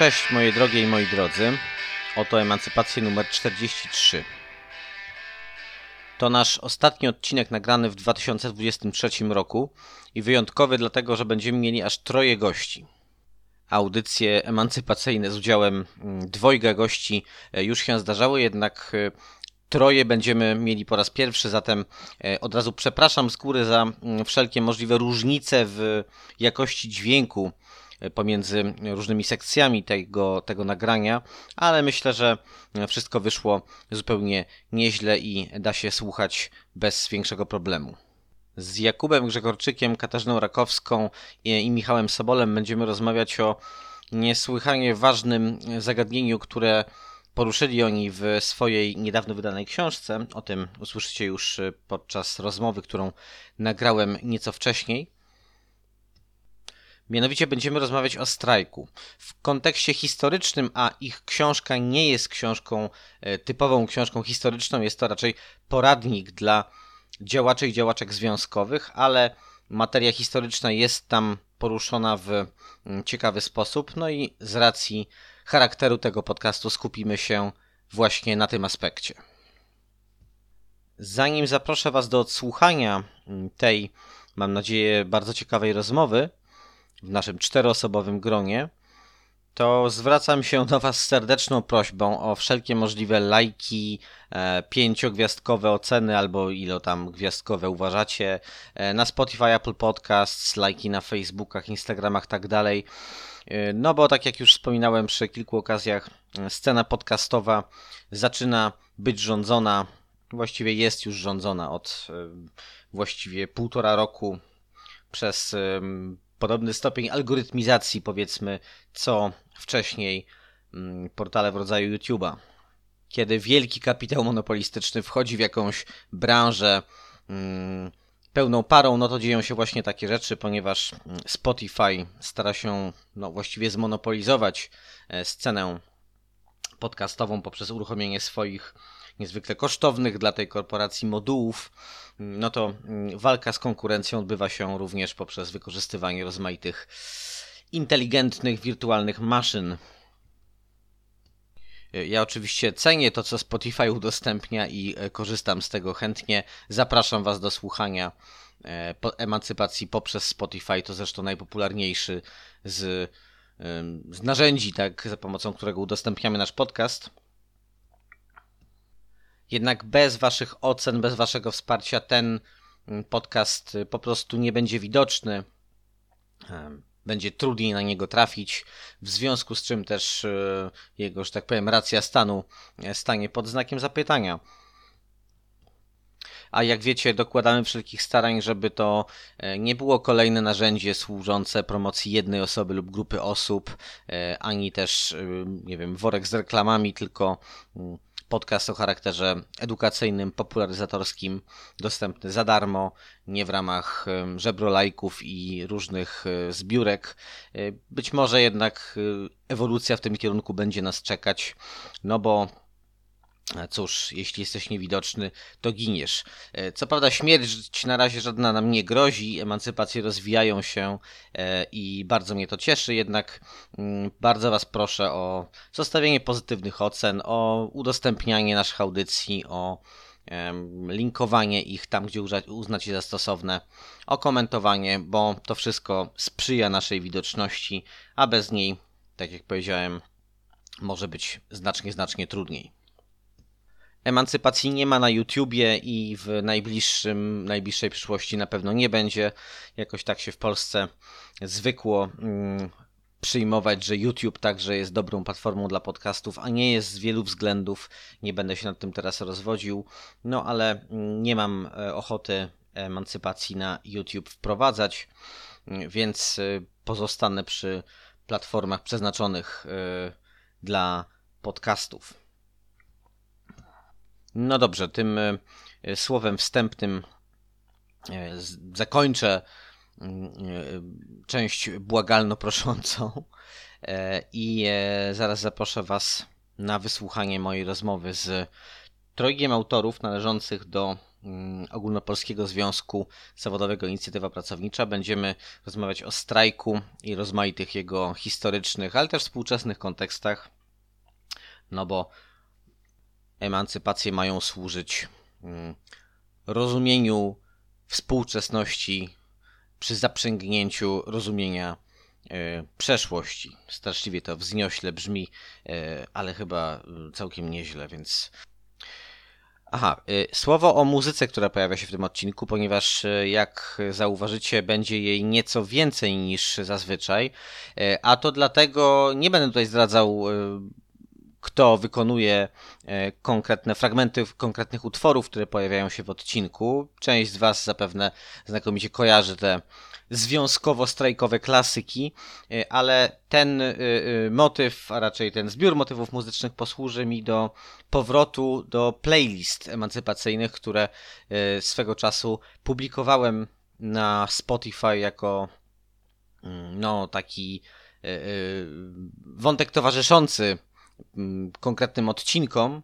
Cześć moje drogie i moi drodzy. Oto emancypację numer 43. To nasz ostatni odcinek nagrany w 2023 roku i wyjątkowy dlatego, że będziemy mieli aż troje gości. Audycje emancypacyjne z udziałem mm, dwojga gości e, już się zdarzały, jednak e, troje będziemy mieli po raz pierwszy, zatem e, od razu przepraszam z góry za mm, wszelkie możliwe różnice w jakości dźwięku pomiędzy różnymi sekcjami tego, tego nagrania, ale myślę, że wszystko wyszło zupełnie nieźle i da się słuchać bez większego problemu. Z Jakubem Grzegorczykiem, Katarzyną Rakowską i Michałem Sobolem będziemy rozmawiać o niesłychanie ważnym zagadnieniu, które poruszyli oni w swojej niedawno wydanej książce. O tym usłyszycie już podczas rozmowy, którą nagrałem nieco wcześniej. Mianowicie będziemy rozmawiać o strajku. W kontekście historycznym, a ich książka nie jest książką e, typową książką historyczną, jest to raczej poradnik dla działaczy i działaczek związkowych, ale materia historyczna jest tam poruszona w mm, ciekawy sposób. No i z racji charakteru tego podcastu skupimy się właśnie na tym aspekcie. Zanim zaproszę Was do odsłuchania mm, tej, mam nadzieję, bardzo ciekawej rozmowy w naszym czteroosobowym gronie, to zwracam się do Was z serdeczną prośbą o wszelkie możliwe lajki, e, pięciogwiazdkowe oceny albo ilo tam gwiazdkowe uważacie e, na Spotify, Apple Podcasts, lajki na Facebookach, Instagramach, tak dalej. E, No bo tak jak już wspominałem przy kilku okazjach, e, scena podcastowa zaczyna być rządzona, właściwie jest już rządzona od e, właściwie półtora roku przez podobny stopień algorytmizacji, powiedzmy, co wcześniej mm, portale w rodzaju YouTube'a. Kiedy wielki kapitał monopolistyczny wchodzi w jakąś branżę mm, pełną parą, no to dzieją się właśnie takie rzeczy, ponieważ mm, Spotify stara się no, właściwie zmonopolizować e, scenę podcastową poprzez uruchomienie swoich niezwykle kosztownych dla tej korporacji modułów, no to mm, walka z konkurencją odbywa się również poprzez wykorzystywanie rozmaitych inteligentnych, wirtualnych maszyn. Ja oczywiście cenię to, co Spotify udostępnia i e, korzystam z tego chętnie. Zapraszam Was do słuchania e, emancypacji poprzez Spotify. To zresztą najpopularniejszy z, z narzędzi, tak, za pomocą którego udostępniamy nasz podcast. Jednak bez Waszych ocen, bez Waszego wsparcia ten mm, podcast y, po prostu nie będzie widoczny. będzie trudniej na niego trafić, w związku z czym też e, jego, że tak powiem, racja stanu e, stanie pod znakiem zapytania. A jak wiecie, dokładamy wszelkich starań, żeby to e, nie było kolejne narzędzie służące promocji jednej osoby lub grupy osób, e, ani też, e, nie wiem, worek z reklamami, tylko mm, podcast o charakterze edukacyjnym, popularyzatorskim, dostępny za darmo, nie w ramach żebrolajków i różnych e, zbiórek. E, Być może jednak e, ewolucja w tym kierunku będzie nas czekać, no bo Cóż, jeśli jesteś niewidoczny, to giniesz. E, Co prawda, śmierć na razie żadna nam nie grozi, emancypacje rozwijają się e, i bardzo mnie to cieszy, jednak mm, bardzo Was proszę o zostawienie pozytywnych ocen, o udostępnianie naszych audycji, o linkowanie ich tam, gdzie uznacie za stosowne, o komentowanie, bo to wszystko sprzyja naszej widoczności, a bez niej, tak jak powiedziałem, może być znacznie, znacznie trudniej. Emancypacji nie ma na YouTubie i w najbliższym, najbliższej przyszłości na pewno nie będzie. Jakoś tak się w Polsce zwykło mm, przyjmować, że YouTube także jest dobrą platformą dla podcastów, a nie jest z wielu względów. Nie będę się nad tym teraz rozwodził, no ale mm, nie mam e, ochoty emancypacji na YouTube wprowadzać, mm, więc e, pozostanę przy platformach przeznaczonych e, dla podcastów. No dobrze, tym e, e, słowem wstępnym e, zakończę mm, część błagalno-proszącą i zaraz zaproszę Was na wysłuchanie mojej rozmowy z trojgiem autorów należących do mm, Ogólnopolskiego Związku Zawodowego Inicjatywa Pracownicza. Będziemy rozmawiać o strajku i rozmaitych jego historycznych, ale też współczesnych kontekstach, no bo emancypacje mają służyć mm, rozumieniu współczesności przy zaprzęgnięciu rozumienia e, przeszłości. Straszliwie to wzniośle brzmi, e, ale chyba e, całkiem nieźle, więc. Aha, słowo o muzyce, która pojawia się w tym odcinku, ponieważ jak zauważycie, będzie jej nieco więcej niż zazwyczaj, a to dlatego nie będę tutaj zdradzał kto wykonuje e, konkretne fragmenty konkretnych utworów, które pojawiają się w odcinku. Część z Was zapewne znakomicie kojarzy te związkowo-strajkowe klasyki, e, ale ten e, motyw, a raczej ten zbiór motywów muzycznych posłuży mi do powrotu do playlist emancypacyjnych, które swego czasu publikowałem na Spotify jako mm, no taki wątek towarzyszący konkretnym odcinkom.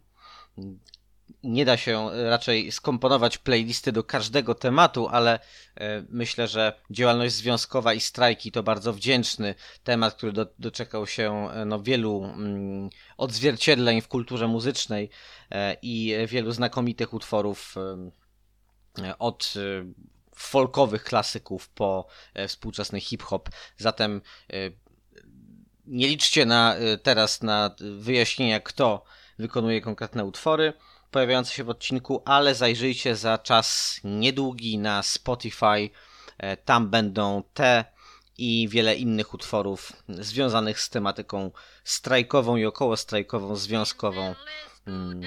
Nie da się raczej skomponować playlisty do każdego tematu, ale e, myślę, że działalność związkowa i strajki to bardzo wdzięczny temat, który do, doczekał się e, no, wielu mm, odzwierciedleń w kulturze muzycznej e, i wielu znakomitych utworów od folkowych klasyków po współczesny hip-hop. Zatem nie liczcie na, e, teraz na wyjaśnienia, kto wykonuje konkretne utwory pojawiające się w odcinku, ale zajrzyjcie za czas niedługi na Spotify. E, Tam będą te i wiele innych utworów związanych z tematyką strajkową i około strajkową, związkową. Mm,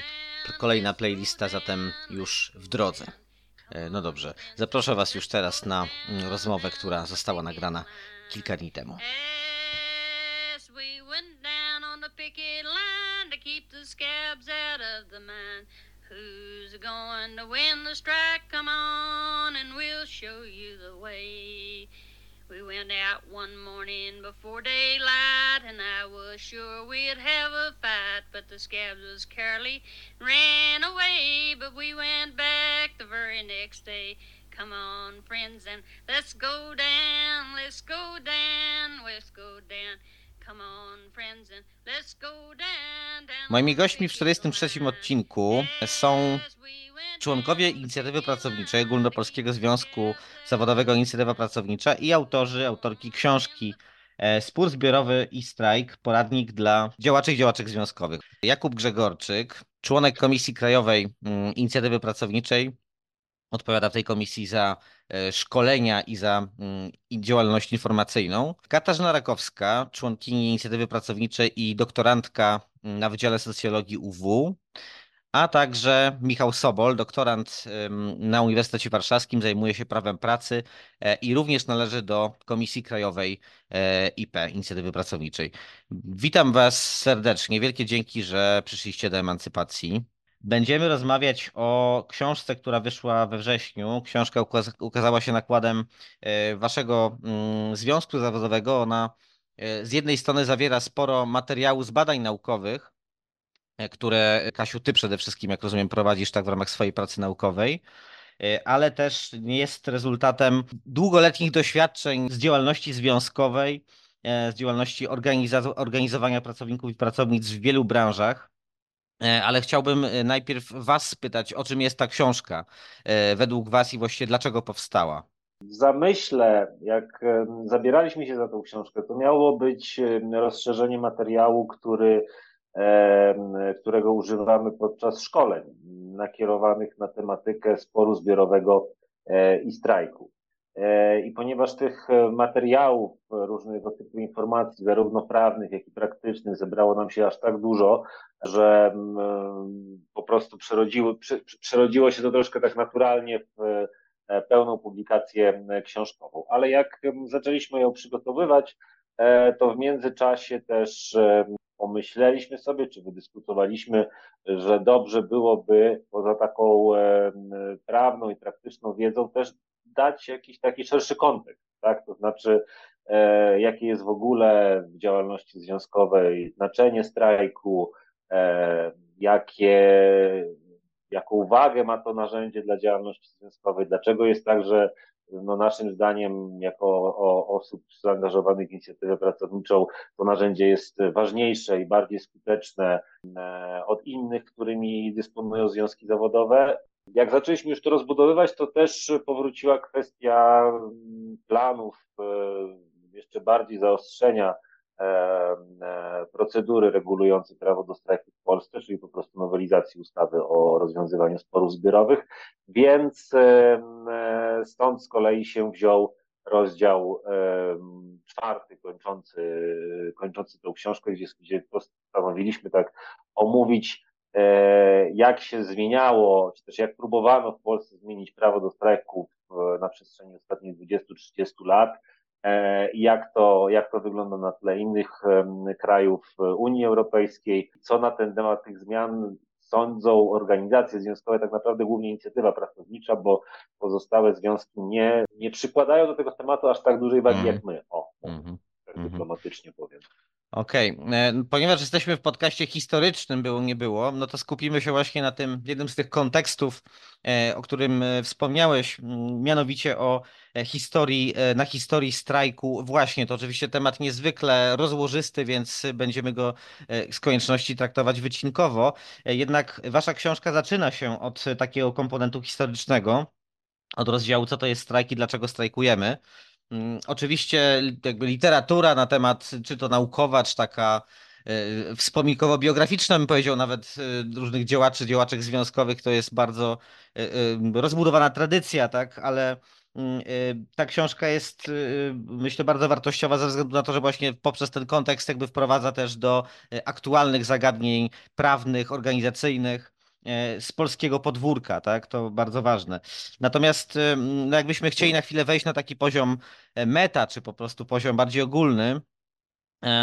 Kolejna playlista zatem już w drodze. E, No dobrze, zaproszę Was już teraz na mm, rozmowę, która została nagrana kilka dni temu. Picket line to keep the scabs out of the mine. Who's going to win the strike? Come on, and we'll show you the way. We went out one morning before daylight, and I was sure we'd have a fight, but the scabs was careless, ran away. But we went back the very next day. Come on, friends, and let's go down, let's go down, let's go down. Moimi gośćmi w picket 43 line. odcinku są członkowie Inicjatywy Pracowniczej Ogólnopolskiego Związku we Zawodowego Inicjatywa Pracownicza i autorzy, autorki książki e, Spór zbiorowy i strajk, poradnik dla działaczy i działaczek związkowych. Jakub Grzegorczyk, członek Komisji Krajowej mm, Inicjatywy Pracowniczej, odpowiada w tej komisji za e, szkolenia i za mm, działalność informacyjną. Katarzyna Rakowska, członkini inicjatywy pracowniczej i doktorantka mm, na Wydziale Socjologii UW, a także Michał Sobol, doktorant na Uniwersytecie Warszawskim, zajmuje się prawem pracy e, i również należy do Komisji Krajowej e, IP, Inicjatywy Pracowniczej. Witam Was serdecznie. Wielkie dzięki, że przyszliście do emancypacji. Będziemy rozmawiać o książce, która wyszła we wrześniu. Książka ukaz- ukazała się nakładem e, Waszego mm, związku zawodowego. Ona e, z jednej strony zawiera sporo materiału z badań naukowych, e, które Kasiu, ty przede wszystkim, jak rozumiem, prowadzisz tak w ramach swojej pracy naukowej, ale też jest rezultatem długoletnich doświadczeń z działalności związkowej, z działalności organizowania pracowników i pracownic w wielu branżach. E, Ale chciałbym e, najpierw Was spytać, o czym jest ta książka e, według Was i właściwie dlaczego powstała. W zamyśle, jak zabieraliśmy się za tą książkę, to miało być rozszerzenie materiału, który, którego używamy podczas szkoleń nakierowanych na tematykę sporu zbiorowego i strajku. E, I ponieważ tych e, materiałów, e, różnego typu informacji, zarówno prawnych, jak i praktycznych, zebrało nam się aż tak dużo, że mm, po prostu przerodziło, prze- przerodziło się to troszkę tak naturalnie w pełną publikację książkową. Ale jak zaczęliśmy ją przygotowywać, to w międzyczasie też pomyśleliśmy sobie, czy wydyskutowaliśmy, że dobrze byłoby poza taką prawną i praktyczną wiedzą też dać jakiś taki szerszy kontekst, tak? To znaczy, e, jakie jest w ogóle w działalności związkowej znaczenie strajku, e, jakie, jaką wagę ma to narzędzie dla działalności związkowej, dlaczego jest tak, że no naszym zdaniem, jako o, osób zaangażowanych w inicjatywę pracowniczą, to narzędzie jest ważniejsze i bardziej skuteczne e, od innych, którymi dysponują związki zawodowe. Jak zaczęliśmy już to rozbudowywać, to też powróciła kwestia mm, planów, e, jeszcze bardziej zaostrzenia e, e, procedury regulującej prawo do strajku w Polsce, czyli po prostu nowelizacji ustawy o rozwiązywaniu sporów zbiorowych, więc stąd z kolei się wziął rozdział czwarty kończący, kończący tą książkę, gdzie, gdzie postanowiliśmy tak omówić jak się zmieniało, czy też jak próbowano w Polsce zmienić prawo do strajków e, na przestrzeni ostatnich 20-30 lat e, i jak to, jak to wygląda na tle innych krajów Unii Europejskiej, co na ten temat tych zmian sądzą organizacje związkowe, tak naprawdę głównie inicjatywa pracownicza, bo pozostałe związki nie, nie przykładają do tego tematu aż tak dużej wagi Mhm. jak my. O, Mhm. tak Mhm. dyplomatycznie powiem. Okej, e, Ponieważ jesteśmy w podcaście historycznym, było nie było, no to skupimy się właśnie na tym jednym z tych kontekstów, e, o którym e, wspomniałeś, mianowicie o historii, na historii strajku. Właśnie, to oczywiście temat niezwykle rozłożysty, więc będziemy go z konieczności traktować wycinkowo. Jednak wasza książka zaczyna się od takiego komponentu historycznego, od rozdziału co to jest strajk i dlaczego strajkujemy. Mm, Oczywiście jakby literatura na temat, czy to naukowa, czy taka e, wspominkowo-biograficzna, bym powiedział, nawet e, różnych działaczy, działaczek związkowych, to jest bardzo e, rozbudowana tradycja, tak, ale mm, ta książka jest, myślę, bardzo wartościowa ze względu na to, że właśnie poprzez ten kontekst jakby wprowadza też do aktualnych zagadnień prawnych, organizacyjnych z polskiego podwórka, tak, to bardzo ważne. Natomiast ym, no jakbyśmy chcieli na chwilę wejść na taki poziom e, meta, czy po prostu poziom bardziej ogólny,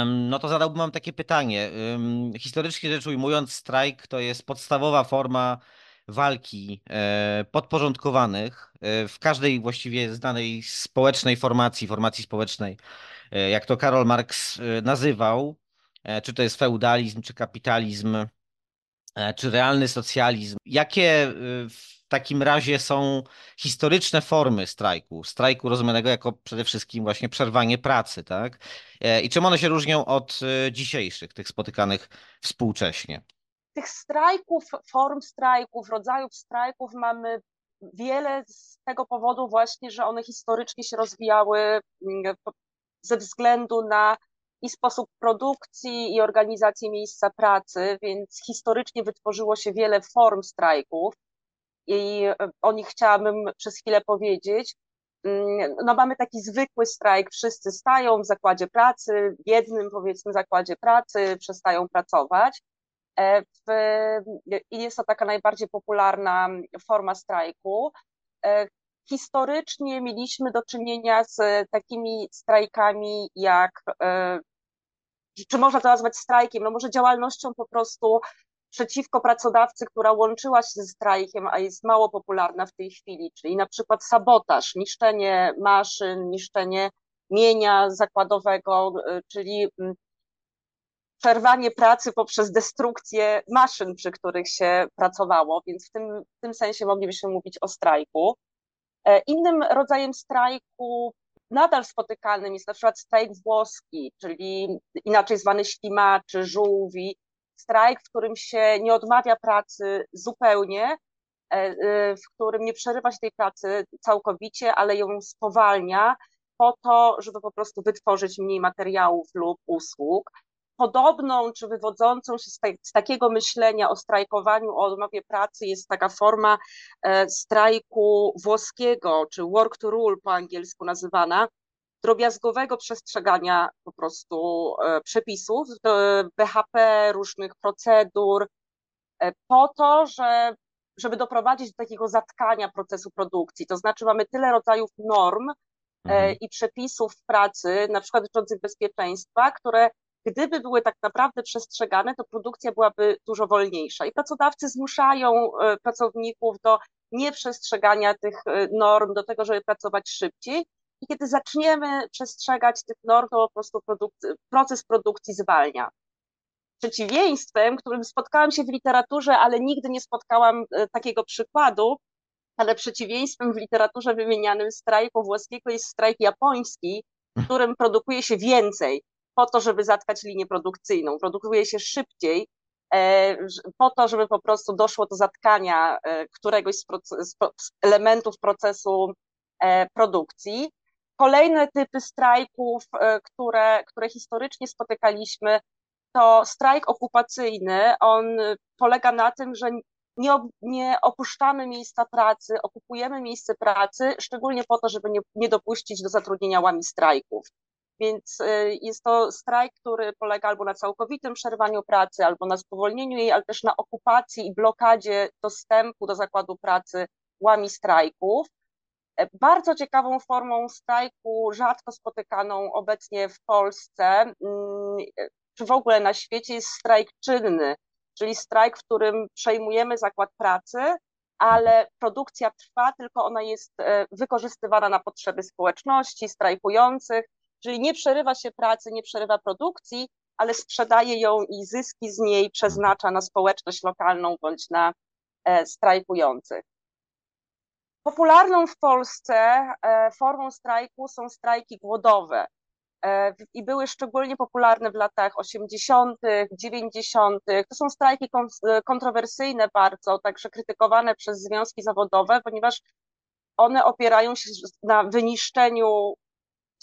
no to zadałbym wam takie pytanie. Historycznie rzecz ujmując, strajk to jest podstawowa forma walki e, podporządkowanych e, w każdej właściwie znanej społecznej formacji, formacji społecznej, e, jak to Karol Marx e, nazywał, e, czy to jest feudalizm, czy kapitalizm, E, czy realny socjalizm. Jakie y, w takim razie są historyczne formy strajku? Strajku rozumianego jako przede wszystkim właśnie przerwanie pracy, tak? E, I czym one się różnią od dzisiejszych, tych spotykanych współcześnie? tych strajków, form strajków, rodzajów strajków mamy wiele z tego powodu właśnie, że one historycznie się rozwijały mm, ze względu na i sposób produkcji i organizację miejsca pracy, więc historycznie wytworzyło się wiele form strajków. i o nich chciałabym przez chwilę powiedzieć. Mm, no mamy taki zwykły strajk, wszyscy stają w zakładzie pracy, w jednym powiedzmy zakładzie pracy, przestają pracować. E, I jest to taka najbardziej popularna forma strajku. E, historycznie mieliśmy do czynienia z takimi strajkami jak, e, czy można to nazwać strajkiem, no może działalnością po prostu przeciwko pracodawcy, która łączyła się ze strajkiem, a jest mało popularna w tej chwili, czyli na przykład sabotaż, niszczenie maszyn, niszczenie mienia zakładowego, y, czyli mm, przerwanie pracy poprzez destrukcję maszyn, przy których się pracowało, więc w tym, w tym sensie moglibyśmy mówić o strajku. E, innym rodzajem strajku nadal spotykanym jest na przykład strajk włoski, czyli inaczej zwany ślimaczy, żółwi, strajk, w którym się nie odmawia pracy zupełnie, e, e, w którym nie przerywa się tej pracy całkowicie, ale ją spowalnia po to, żeby po prostu wytworzyć mniej materiałów lub usług. Podobną czy wywodzącą się z, z takiego myślenia o strajkowaniu, o odmowie pracy jest taka forma e, strajku włoskiego, czy work to rule po angielsku nazywana, drobiazgowego przestrzegania po prostu e, przepisów BHP, różnych procedur, e, po to, że, żeby doprowadzić do takiego zatkania procesu produkcji. To znaczy mamy tyle rodzajów norm e, mhm. i przepisów pracy, na przykład dotyczących bezpieczeństwa, które gdyby były tak naprawdę przestrzegane, to produkcja byłaby dużo wolniejsza. I pracodawcy zmuszają pracowników do nieprzestrzegania tych norm, do tego, żeby pracować szybciej, i kiedy zaczniemy przestrzegać tych norm, to po prostu proces produkcji zwalnia. Przeciwieństwem, którym spotkałam się w literaturze, ale nigdy nie spotkałam e, takiego przykładu, ale przeciwieństwem w literaturze wymienianym strajku włoskiego jest strajk japoński, w którym produkuje się więcej po to, żeby zatkać linię produkcyjną. Produkuje się szybciej, e, po to, żeby po prostu doszło do zatkania e, któregoś z, elementów procesu produkcji. Kolejne typy strajków, e, które, które historycznie spotykaliśmy, to strajk okupacyjny. On polega na tym, że nie, nie opuszczamy miejsca pracy, okupujemy miejsce pracy, szczególnie po to, żeby nie, nie dopuścić do zatrudnienia łami strajków. Więc e, jest to strajk, który polega albo na całkowitym przerwaniu pracy, albo na spowolnieniu jej, ale też na okupacji i blokadzie dostępu do zakładu pracy łami strajków. Bardzo ciekawą formą strajku, rzadko spotykaną obecnie w Polsce, mm, czy w ogóle na świecie, jest strajk czynny, czyli strajk, w którym przejmujemy zakład pracy, ale produkcja trwa, tylko ona jest e, wykorzystywana na potrzeby społeczności, strajkujących, czyli nie przerywa się pracy, nie przerywa produkcji, ale sprzedaje ją i zyski z niej przeznacza na społeczność lokalną bądź na e, strajkujących. Popularną w Polsce e, formą strajku są strajki głodowe e, i były szczególnie popularne w latach 80., 90. To są strajki kontrowersyjne bardzo, także krytykowane przez związki zawodowe, ponieważ one opierają się na wyniszczeniu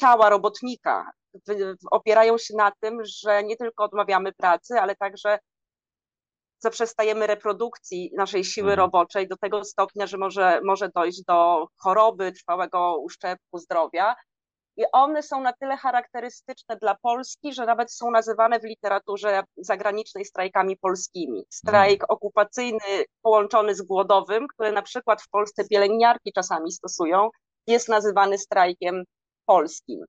ciała robotnika. Opierają się na tym, że nie tylko odmawiamy pracy, ale także zaprzestajemy reprodukcji naszej siły mhm. roboczej do tego stopnia, że może, może dojść do choroby, trwałego uszczerbku zdrowia. I one są na tyle charakterystyczne dla Polski, że nawet są nazywane w literaturze zagranicznej strajkami polskimi. Strajk mhm. okupacyjny połączony z głodowym, który na przykład w Polsce pielęgniarki czasami stosują, jest nazywany strajkiem polskim.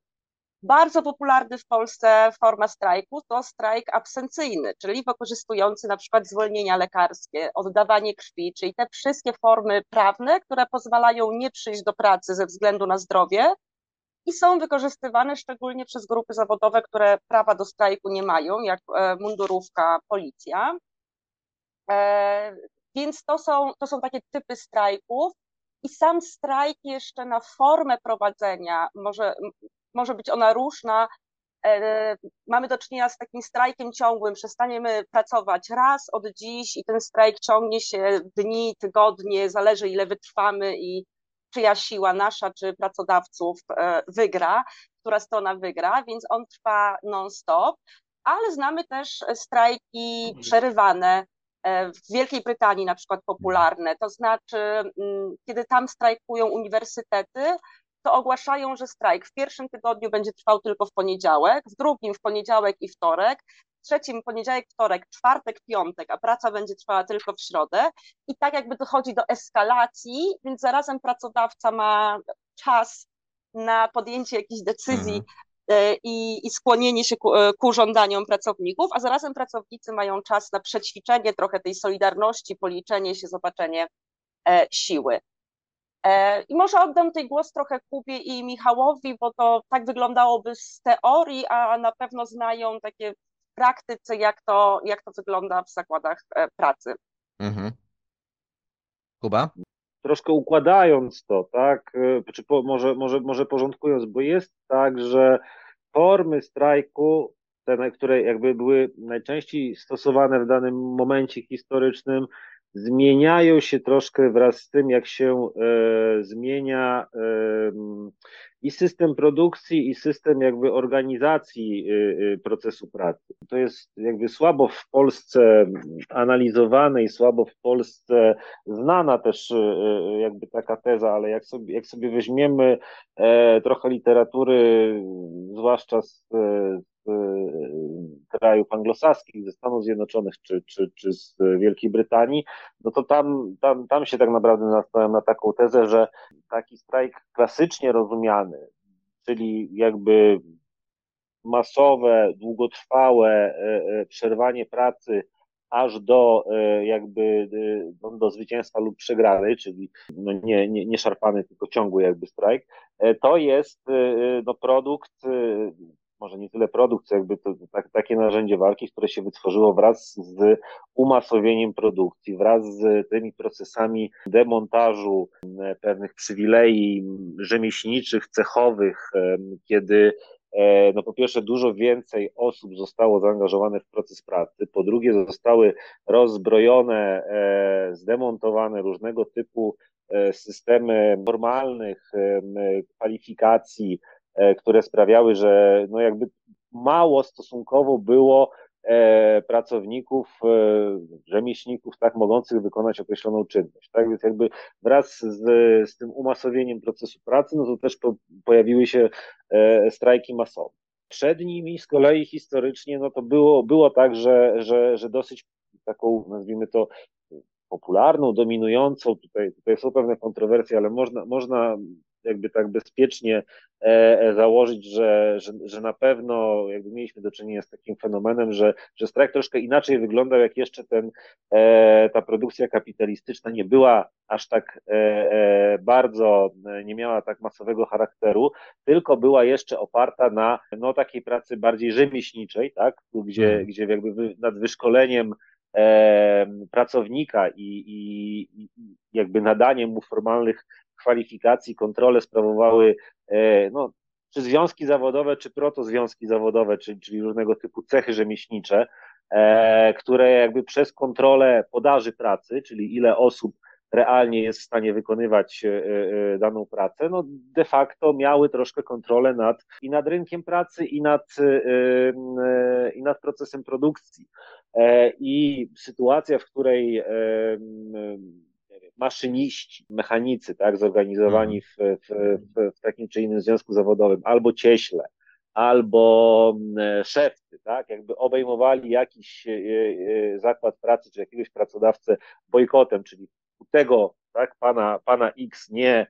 Bardzo popularny w Polsce forma strajku to strajk absencyjny, czyli wykorzystujący na przykład zwolnienia lekarskie, oddawanie krwi, czyli te wszystkie formy prawne, które pozwalają nie przyjść do pracy ze względu na zdrowie i są wykorzystywane szczególnie przez grupy zawodowe, które prawa do strajku nie mają, jak e, mundurówka, policja. E, więc to są, to są takie typy strajków. I sam strajk jeszcze na formę prowadzenia może może być ona różna. E, mamy do czynienia z takim strajkiem ciągłym, przestaniemy pracować raz od dziś i ten strajk ciągnie się dni, tygodnie, zależy ile wytrwamy i czyja siła nasza czy pracodawców e, wygra, która strona wygra, więc on trwa non-stop, ale znamy też strajki przerywane, e, w Wielkiej Brytanii na przykład popularne, to znaczy, mm, kiedy tam strajkują uniwersytety, to ogłaszają, że strajk w pierwszym tygodniu będzie trwał tylko w poniedziałek, w drugim w poniedziałek i wtorek, w trzecim poniedziałek, wtorek, czwartek, piątek, a praca będzie trwała tylko w środę. I tak jakby dochodzi do eskalacji, więc zarazem pracodawca ma czas na podjęcie jakichś decyzji e, i, i skłonienie się ku, e, ku żądaniom pracowników, a zarazem pracownicy mają czas na przećwiczenie trochę tej solidarności, policzenie się, zobaczenie e, siły. E, I może oddam tej głos trochę Kubie i Michałowi, bo to tak wyglądałoby z teorii, a na pewno znają takie w praktyce, jak to, jak to wygląda w zakładach e, pracy. Mhm. Kuba? Troszkę układając to, tak, y, czy po, może, może, może porządkując, bo jest tak, że formy strajku, te, które jakby były najczęściej stosowane w danym momencie historycznym, zmieniają się troszkę wraz z tym, jak się e, zmienia e, i system produkcji, i system jakby organizacji e, procesu pracy. To jest jakby słabo w Polsce analizowane i słabo w Polsce znana też jakby taka teza, ale jak sobie, jak sobie weźmiemy trochę literatury, zwłaszcza z, krajów anglosaskich, ze Stanów Zjednoczonych czy, czy, czy z Wielkiej Brytanii, no to tam, tam, tam się tak naprawdę nastawiam na taką tezę, że taki strajk klasycznie rozumiany, czyli jakby masowe, długotrwałe e, e, przerwanie pracy aż do e, jakby do, do zwycięstwa lub przegrany, czyli no nie, nie, nie szarpany, tylko ciągły jakby strajk, to jest no produkt może nie tyle produkt, co jakby to, tak, takie narzędzie walki, które się wytworzyło wraz z umasowieniem produkcji, wraz z tymi procesami demontażu pewnych przywilei rzemieślniczych, cechowych, kiedy e, no po pierwsze dużo więcej osób zostało zaangażowanych w proces pracy, po drugie zostały rozbrojone, e, zdemontowane różnego typu e, systemy formalnych kwalifikacji, E, które sprawiały, że no jakby mało stosunkowo było e, pracowników, e, rzemieślników, tak mogących wykonać określoną czynność. Tak więc jakby wraz z, z tym umasowieniem procesu pracy, no to też po, pojawiły się strajki masowe. Przed nimi z kolei historycznie, no to było, było tak, że, że, że dosyć taką, nazwijmy to, popularną, dominującą, tutaj, tutaj są pewne kontrowersje, ale można, można jakby tak bezpiecznie e, e, założyć, że, że, że na pewno jakby mieliśmy do czynienia z takim fenomenem, że, że strajk troszkę inaczej wyglądał, jak jeszcze ten, e, ta produkcja kapitalistyczna nie była aż tak bardzo, nie miała tak masowego charakteru, tylko była jeszcze oparta na no, takiej pracy bardziej rzemieślniczej, tak, gdzie, hmm. gdzie jakby nad wyszkoleniem pracownika i, i, i jakby nadaniem mu formalnych kwalifikacji, kontrolę sprawowały e, no, czy związki zawodowe, czy protozwiązki zawodowe, czyli, czyli różnego typu cechy rzemieślnicze, e, które jakby przez kontrolę podaży pracy, czyli ile osób realnie jest w stanie wykonywać e, daną pracę, no de facto miały troszkę kontrolę nad i nad rynkiem pracy, i nad, i nad procesem produkcji. I sytuacja, w której maszyniści, mechanicy, tak, zorganizowani w, w, w, w takim czy innym związku zawodowym, albo cieśle, albo mm, szefcy, tak, jakby obejmowali jakiś e, e, zakład pracy czy jakiegoś pracodawcę bojkotem, czyli u tego, tak, pana, pana X nie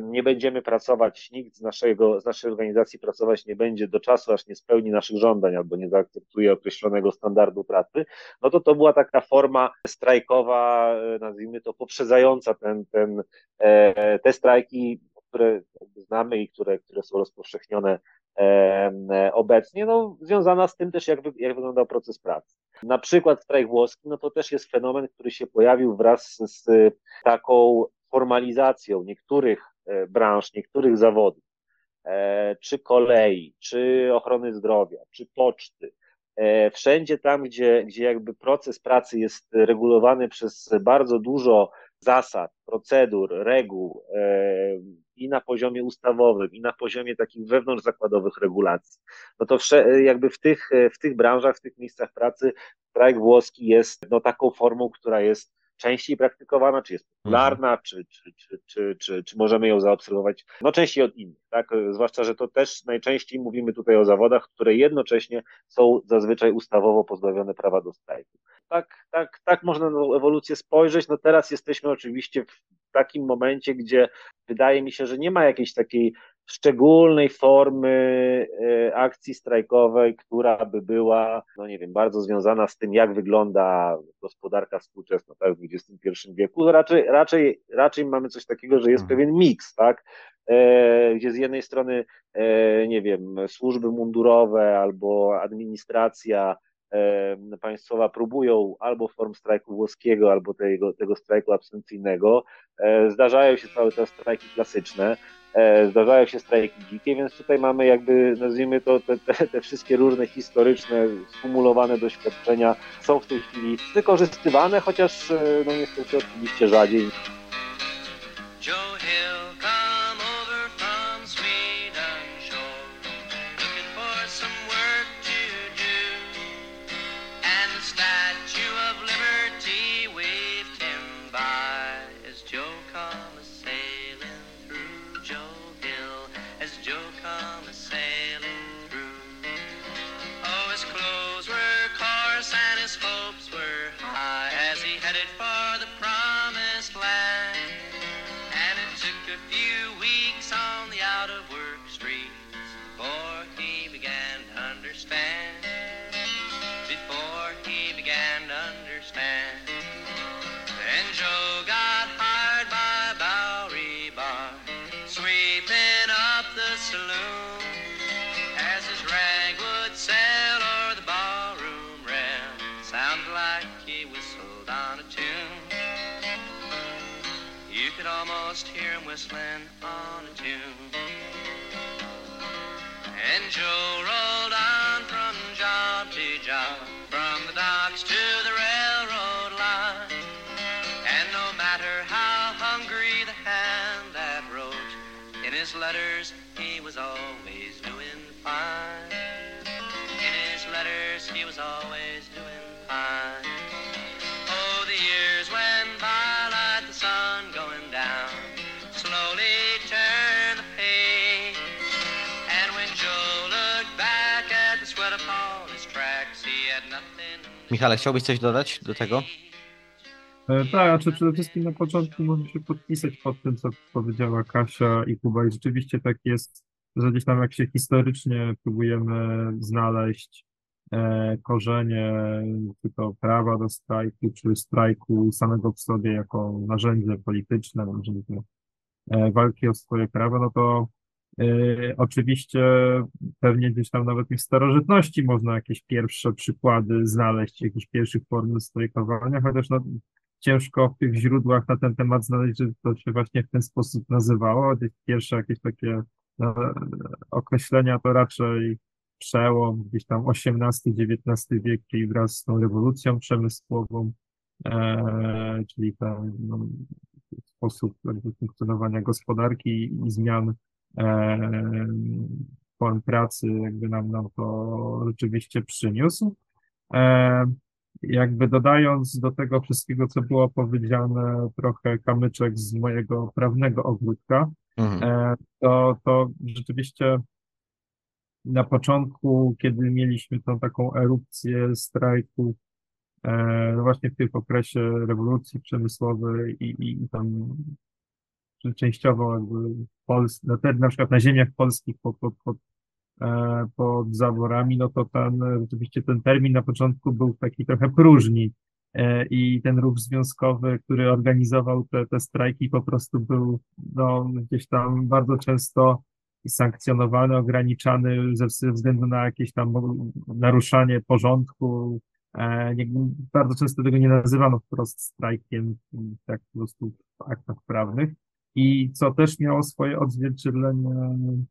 nie będziemy pracować, nikt z, naszego, z naszej organizacji pracować nie będzie do czasu, aż nie spełni naszych żądań albo nie zaakceptuje określonego standardu pracy, no to to była taka forma strajkowa, e, nazwijmy to poprzedzająca ten, ten, e, te strajki, które znamy i które, które są rozpowszechnione obecnie, no, związana z tym też, jak, jak wyglądał proces pracy. Na przykład strajk włoski, no to też jest fenomen, który się pojawił wraz z taką formalizacją niektórych e, branż, niektórych zawodów, e, czy kolei, czy ochrony zdrowia, czy poczty, e, wszędzie tam, gdzie, gdzie jakby proces pracy jest regulowany przez bardzo dużo zasad, procedur, reguł i na poziomie ustawowym, i na poziomie takich wewnątrzzakładowych regulacji, no to jakby w tych, w tych branżach, w tych miejscach pracy strajk włoski jest no, taką formą, która jest częściej praktykowana, czy jest popularna, czy, czy, czy, czy, czy, czy możemy ją zaobserwować no częściej od innych, tak? Zwłaszcza, że to też najczęściej mówimy tutaj o zawodach, które jednocześnie są zazwyczaj ustawowo pozbawione prawa do strajku. Tak, tak, tak można na tą ewolucję spojrzeć. No teraz jesteśmy oczywiście w takim momencie, gdzie wydaje mi się, że nie ma jakiejś takiej szczególnej formy e, akcji strajkowej, która by była, no nie wiem, bardzo związana z tym, jak wygląda gospodarka współczesna tak, w XXI wieku. Raczej, raczej, raczej mamy coś takiego, że jest Mhm. pewien miks, tak? E, gdzie z jednej strony, e, nie wiem, służby mundurowe albo administracja państwowa próbują albo form strajku włoskiego, albo tego, tego strajku absencyjnego. E, Zdarzają się cały czas strajki klasyczne, e, zdarzają się strajki dzikie, więc tutaj mamy jakby, nazwijmy to, te, te, te wszystkie różne historyczne, skumulowane doświadczenia są w tej chwili wykorzystywane, chociaż e, no niestety oczywiście rzadziej. Letters he was always doing fine. In his letters he was always doing fine. Oh, the years went by like the sun going down, slowly turned the page. And when Joe looked back at the sweat upon his tracks, he had nothing. Michale, chciałbyś coś dodać do tego? E, Tak, a czy przede wszystkim na początku może się podpisać pod tym, co powiedziała Kasia i Kuba. I rzeczywiście tak jest, że gdzieś tam jak się historycznie próbujemy znaleźć e, korzenie czy to prawa do strajku, czy strajku samego w sobie jako narzędzie polityczne, narzędzie e, walki o swoje prawa, no to e, oczywiście pewnie gdzieś tam nawet w starożytności można jakieś pierwsze przykłady znaleźć, jakieś pierwszych form strajkowania, chociaż no, ciężko w tych źródłach na ten temat znaleźć, że to się właśnie w ten sposób nazywało. Pierwsze jakieś takie no, określenia to raczej przełom gdzieś tam XVIII-XIX wiek, czyli wraz z tą rewolucją przemysłową, e, czyli ten no, sposób funkcjonowania gospodarki i zmian e, form pracy jakby nam, nam to rzeczywiście przyniósł. E, jakby dodając do tego wszystkiego, co było powiedziane, trochę kamyczek z mojego prawnego ogródka, Mhm. e, to, to rzeczywiście na początku, kiedy mieliśmy tą taką erupcję strajków, e, no właśnie w tym okresie rewolucji przemysłowej i, i, i tam częściowo jakby w Polsce, na, te- na przykład na ziemiach polskich pod, e, pod zaborami, no to ten, e, rzeczywiście ten termin na początku był taki trochę próżni e, i ten ruch związkowy, który organizował te, te strajki po prostu był no, gdzieś tam bardzo często sankcjonowany, ograniczany ze względu na jakieś tam naruszanie porządku. E, nie, bardzo często tego nie nazywano wprost strajkiem, tak po prostu w aktach prawnych. I co też miało swoje odzwierciedlenie, e,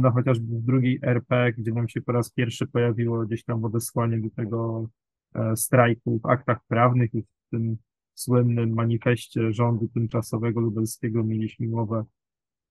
no chociażby w drugiej RP, gdzie nam się po raz pierwszy pojawiło gdzieś tam odesłanie do tego e, strajku w aktach prawnych i w tym słynnym manifestie rządu tymczasowego lubelskiego mieliśmy mowę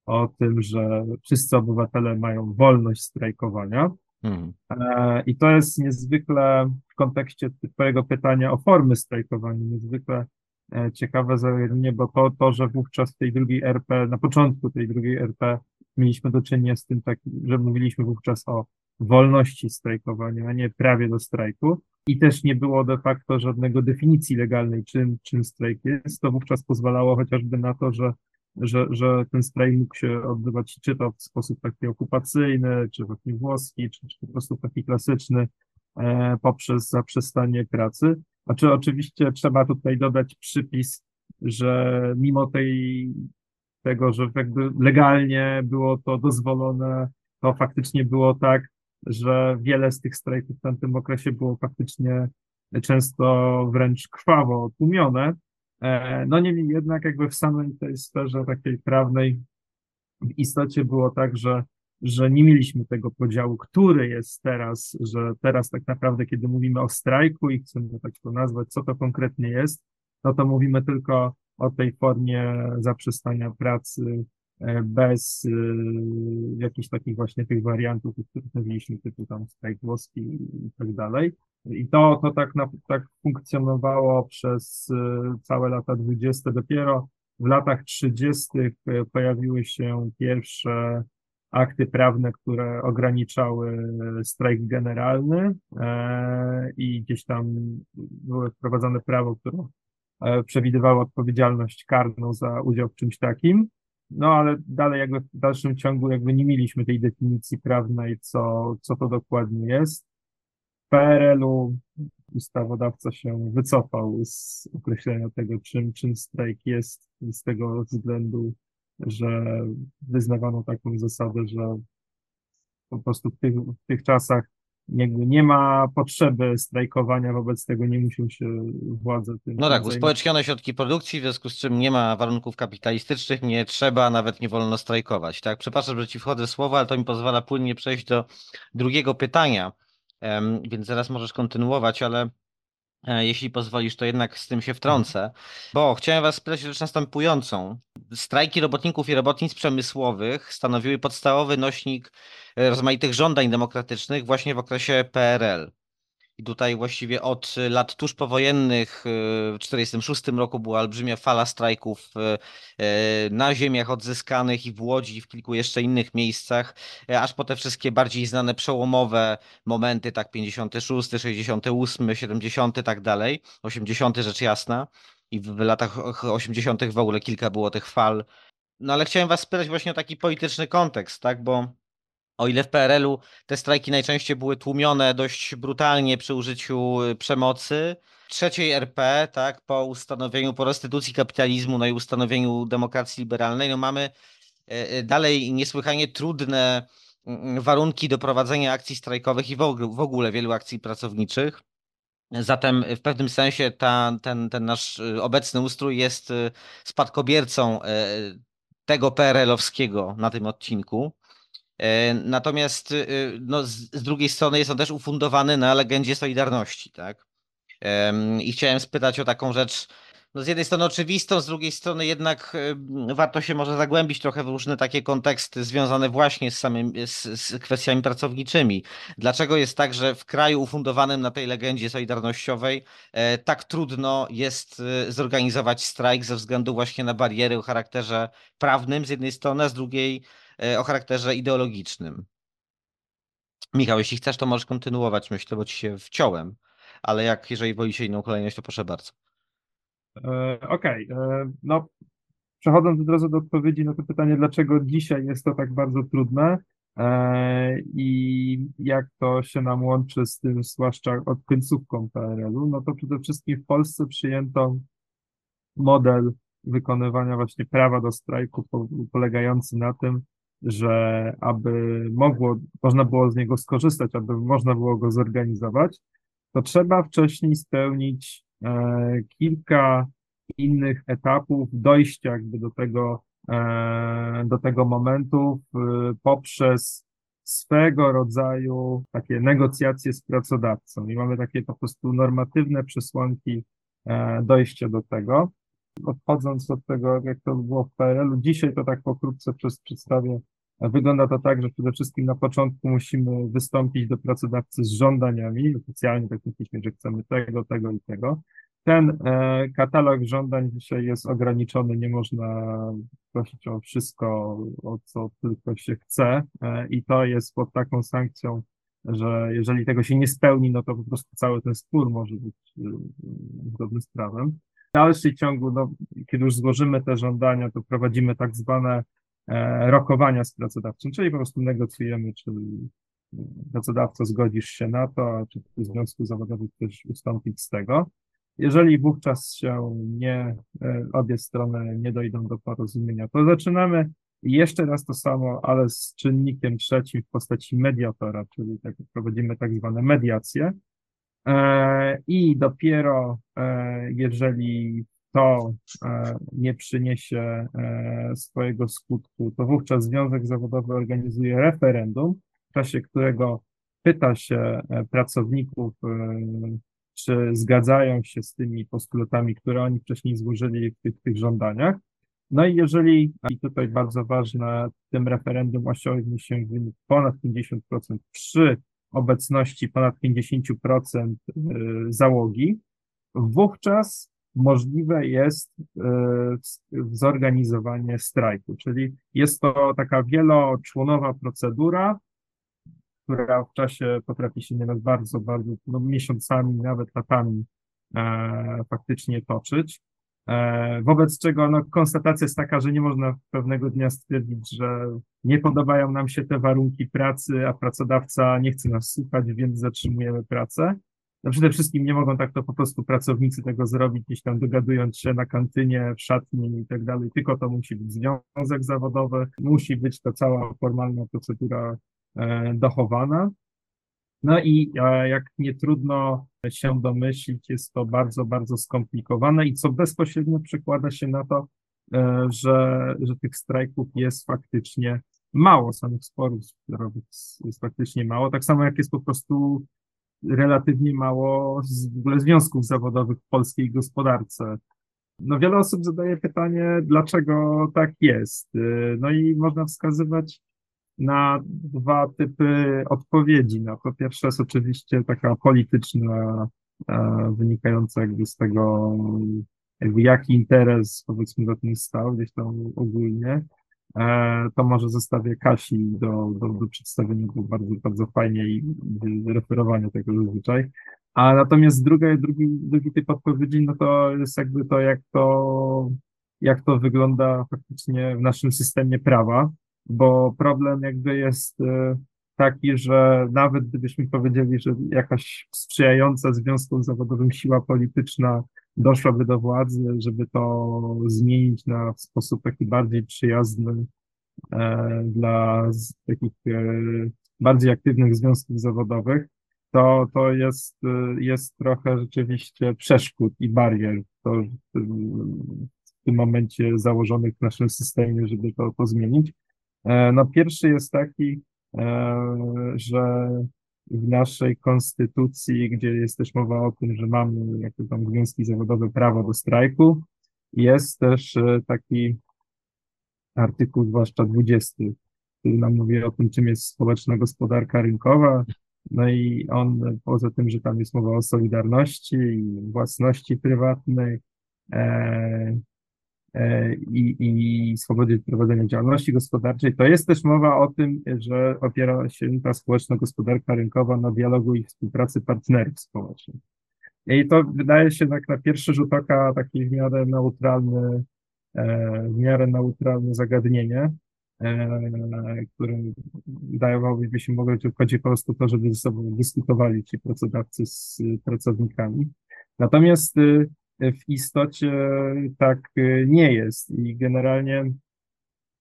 o tym, że wszyscy obywatele mają wolność strajkowania. Mhm. E, I to jest niezwykle w kontekście Twojego pytania o formy strajkowania, niezwykle e, ciekawe zagadnienie, bo to, to, że wówczas w tej drugiej RP, na początku tej drugiej RP mieliśmy do czynienia z tym, tak, że mówiliśmy wówczas o wolności strajkowania, a nie prawie do strajku i też nie było de facto żadnego definicji legalnej, czym, czym strajk jest, to wówczas pozwalało chociażby na to, że że, że ten strajk mógł się odbywać czy to w sposób taki okupacyjny, czy taki włoski, czy, czy po prostu taki klasyczny e, poprzez zaprzestanie pracy. A czy oczywiście trzeba tutaj dodać przypis, że mimo tej, tego, że jakby legalnie było to dozwolone, to faktycznie było tak, że wiele z tych strajków w tamtym okresie było faktycznie często wręcz krwawo tłumione, E, No niemniej jednak jakby w samej tej sferze takiej prawnej w istocie było tak, że, że nie mieliśmy tego podziału, który jest teraz, że teraz tak naprawdę, kiedy mówimy o strajku i chcemy tak to nazwać, co to konkretnie jest, no to mówimy tylko o tej formie zaprzestania pracy e, bez y, jakichś takich właśnie tych wariantów, o których mówiliśmy, typu tam strajk włoski i tak dalej. I to, to tak, na, tak funkcjonowało przez y, całe lata dwudzieste. Dopiero w latach trzydziestych y, pojawiły się pierwsze akty prawne, które ograniczały strajk generalny e, i gdzieś tam było wprowadzone prawo, które e, przewidywało odpowiedzialność karną za udział w czymś takim. No ale dalej jakby w dalszym ciągu jakby nie mieliśmy tej definicji prawnej, co, co to dokładnie jest. W PRL-u ustawodawca się wycofał z określenia tego, czym, czym strajk jest, z tego względu, że wyznawano taką zasadę, że po prostu w tych, w tych czasach jakby nie ma potrzeby strajkowania, wobec tego nie muszą się władze tym No tak, uspołecznione środki produkcji, w związku z czym nie ma warunków kapitalistycznych, nie trzeba, nawet nie wolno strajkować. Tak, przepraszam, że ci wchodzę w słowo, ale to mi pozwala płynnie przejść do drugiego pytania, więc zaraz możesz kontynuować, ale jeśli pozwolisz, to jednak z tym się wtrącę, bo chciałem was spytać rzecz następującą. Strajki robotników i robotnic przemysłowych stanowiły podstawowy nośnik e, rozmaitych żądań demokratycznych właśnie w okresie PRL. I tutaj właściwie od lat tuż powojennych, y, w 1946 roku była olbrzymia fala strajków y, y, na ziemiach odzyskanych i w Łodzi, i w kilku jeszcze innych miejscach, y, aż po te wszystkie bardziej znane przełomowe momenty, tak 56, 68, 70, tak dalej, 80 rzecz jasna. I w latach 80 w ogóle kilka było tych fal. No ale chciałem was spytać właśnie o taki polityczny kontekst, tak, bo o ile w PRL-u te strajki najczęściej były tłumione dość brutalnie przy użyciu y, przemocy, trzeciej RP, tak, po ustanowieniu, po restytucji kapitalizmu, no i ustanowieniu demokracji liberalnej, no mamy y, y, dalej niesłychanie trudne mm, warunki do prowadzenia akcji strajkowych i w ogóle, wielu akcji pracowniczych. Zatem w pewnym sensie ta, ten, ten nasz obecny ustrój jest spadkobiercą tego PRL-owskiego na tym odcinku. E, Natomiast y, no, z, z drugiej strony jest on też ufundowany na legendzie Solidarności, tak? I chciałem spytać o taką rzecz, no z jednej strony oczywistą, z drugiej strony jednak warto się może zagłębić trochę w różne takie konteksty związane właśnie z samym, z, z kwestiami pracowniczymi. Dlaczego jest tak, że w kraju ufundowanym na tej legendzie solidarnościowej e, tak trudno jest y, zorganizować strajk ze względu właśnie na bariery o charakterze prawnym z jednej strony, a z drugiej e, o charakterze ideologicznym. Michał, jeśli chcesz, to możesz kontynuować, myślę, bo ci się wciąłem, ale jak jeżeli wolicie inną kolejność, to proszę bardzo. E, Okej, e, no przechodząc od razu do odpowiedzi na to pytanie, dlaczego dzisiaj jest to tak bardzo trudne e, i jak to się nam łączy z tym, zwłaszcza od końcówką PRL-u, no to przede wszystkim w Polsce przyjęto model wykonywania właśnie prawa do strajku po, polegający na tym, że aby mogło, można było z niego skorzystać, aby można było go zorganizować, to trzeba wcześniej spełnić e, kilka innych etapów dojścia jakby do tego, e, do tego momentu w, poprzez swego rodzaju takie negocjacje z pracodawcą. I mamy takie po prostu normatywne przesłanki e, dojście do tego. Odchodząc od tego, jak to było w PRL-u, dzisiaj to tak pokrótce przez przedstawię. Wygląda to tak, że przede wszystkim na początku musimy wystąpić do pracodawcy z żądaniami. Oficjalnie tak myśleliśmy, że chcemy tego, tego i tego. Ten e, katalog żądań dzisiaj jest ograniczony, nie można prosić o wszystko, o co tylko się chce e, i to jest pod taką sankcją, że jeżeli tego się nie spełni, no to po prostu cały ten spór może być e, zgodny z prawem. W dalszym ciągu, no, kiedy już złożymy te żądania, to prowadzimy tak zwane e, rokowania z pracodawcą, czyli po prostu negocjujemy, czy pracodawca zgodzisz się na to, a czy w związku zawodowym chcesz ustąpić z tego. Jeżeli wówczas się nie, e, obie strony nie dojdą do porozumienia, to zaczynamy jeszcze raz to samo, ale z czynnikiem trzecim w postaci mediatora, czyli tak, prowadzimy tak zwane mediacje. E, I dopiero e, jeżeli to nie przyniesie swojego skutku, to wówczas Związek Zawodowy organizuje referendum, w czasie którego pyta się pracowników, czy zgadzają się z tymi postulatami, które oni wcześniej złożyli w tych, tych żądaniach. No i jeżeli, i tutaj bardzo ważne, w tym referendum osiągnie się wynik ponad 50% przy obecności ponad 50% y, załogi, wówczas możliwe jest y, zorganizowanie strajku, czyli jest to taka wieloczłonowa procedura, która w czasie potrafi się nieraz bardzo, bardzo, no miesiącami, nawet latami e, faktycznie toczyć. E, wobec czego no, konstatacja jest taka, że nie można pewnego dnia stwierdzić, że nie podobają nam się te warunki pracy, a pracodawca nie chce nas słuchać, więc zatrzymujemy pracę. No przede wszystkim nie mogą tak to po prostu pracownicy tego zrobić, gdzieś tam dogadując się na kantynie, w szatni i tak dalej, tylko to musi być związek zawodowy, musi być to cała formalna procedura E, dochowana. No i e, jak nie trudno się domyślić, jest to bardzo, bardzo skomplikowane i co bezpośrednio przekłada się na to, e, że, że tych strajków jest faktycznie mało, samych sporów zbiorowych jest faktycznie mało, tak samo jak jest po prostu relatywnie mało z, w ogóle związków zawodowych w polskiej gospodarce. No wiele osób zadaje pytanie, dlaczego tak jest. No i można wskazywać na dwa typy odpowiedzi. No, po pierwsze jest oczywiście taka polityczna, e, wynikająca jakby z tego, jakby jaki interes powiedzmy za tym stał, gdzieś tam ogólnie. E, to może zostawię Kasi do, do, do przedstawienia, bo bardzo, bardzo fajnie i referowania tego zazwyczaj. A natomiast druga, drugi, drugi typ odpowiedzi, no to jest jakby to, jak to, jak to wygląda faktycznie w naszym systemie prawa bo problem jakby jest e, taki, że nawet gdybyśmy powiedzieli, że jakaś sprzyjająca związkom zawodowym siła polityczna doszłaby do władzy, żeby to zmienić na sposób taki bardziej przyjazny e, dla takich e, bardziej aktywnych związków zawodowych, to, to jest, jest trochę rzeczywiście przeszkód i barier to, w tym momencie założonych w naszym systemie, żeby to, to zmienić. E, no pierwszy jest taki, e, że w naszej konstytucji, gdzie jest też mowa o tym, że mamy jako tam związki zawodowe prawo do strajku, jest też e, taki artykuł, zwłaszcza 20, który nam mówi o tym, czym jest społeczna gospodarka rynkowa. No i on, poza tym, że tam jest mowa o solidarności i własności prywatnej, i, i swobodzie prowadzenia działalności gospodarczej, to jest też mowa o tym, że opiera się ta społeczna gospodarka rynkowa na dialogu i współpracy partnerów społecznych. I to wydaje się tak na pierwszy rzut oka taki w miarę neutralny, e, w miarę neutralne zagadnienie, e, które dawałoby się mogło, że chodzi po prostu to, żeby ze sobą dyskutowali ci pracodawcy z pracownikami. Natomiast y, w istocie tak y, nie jest. I generalnie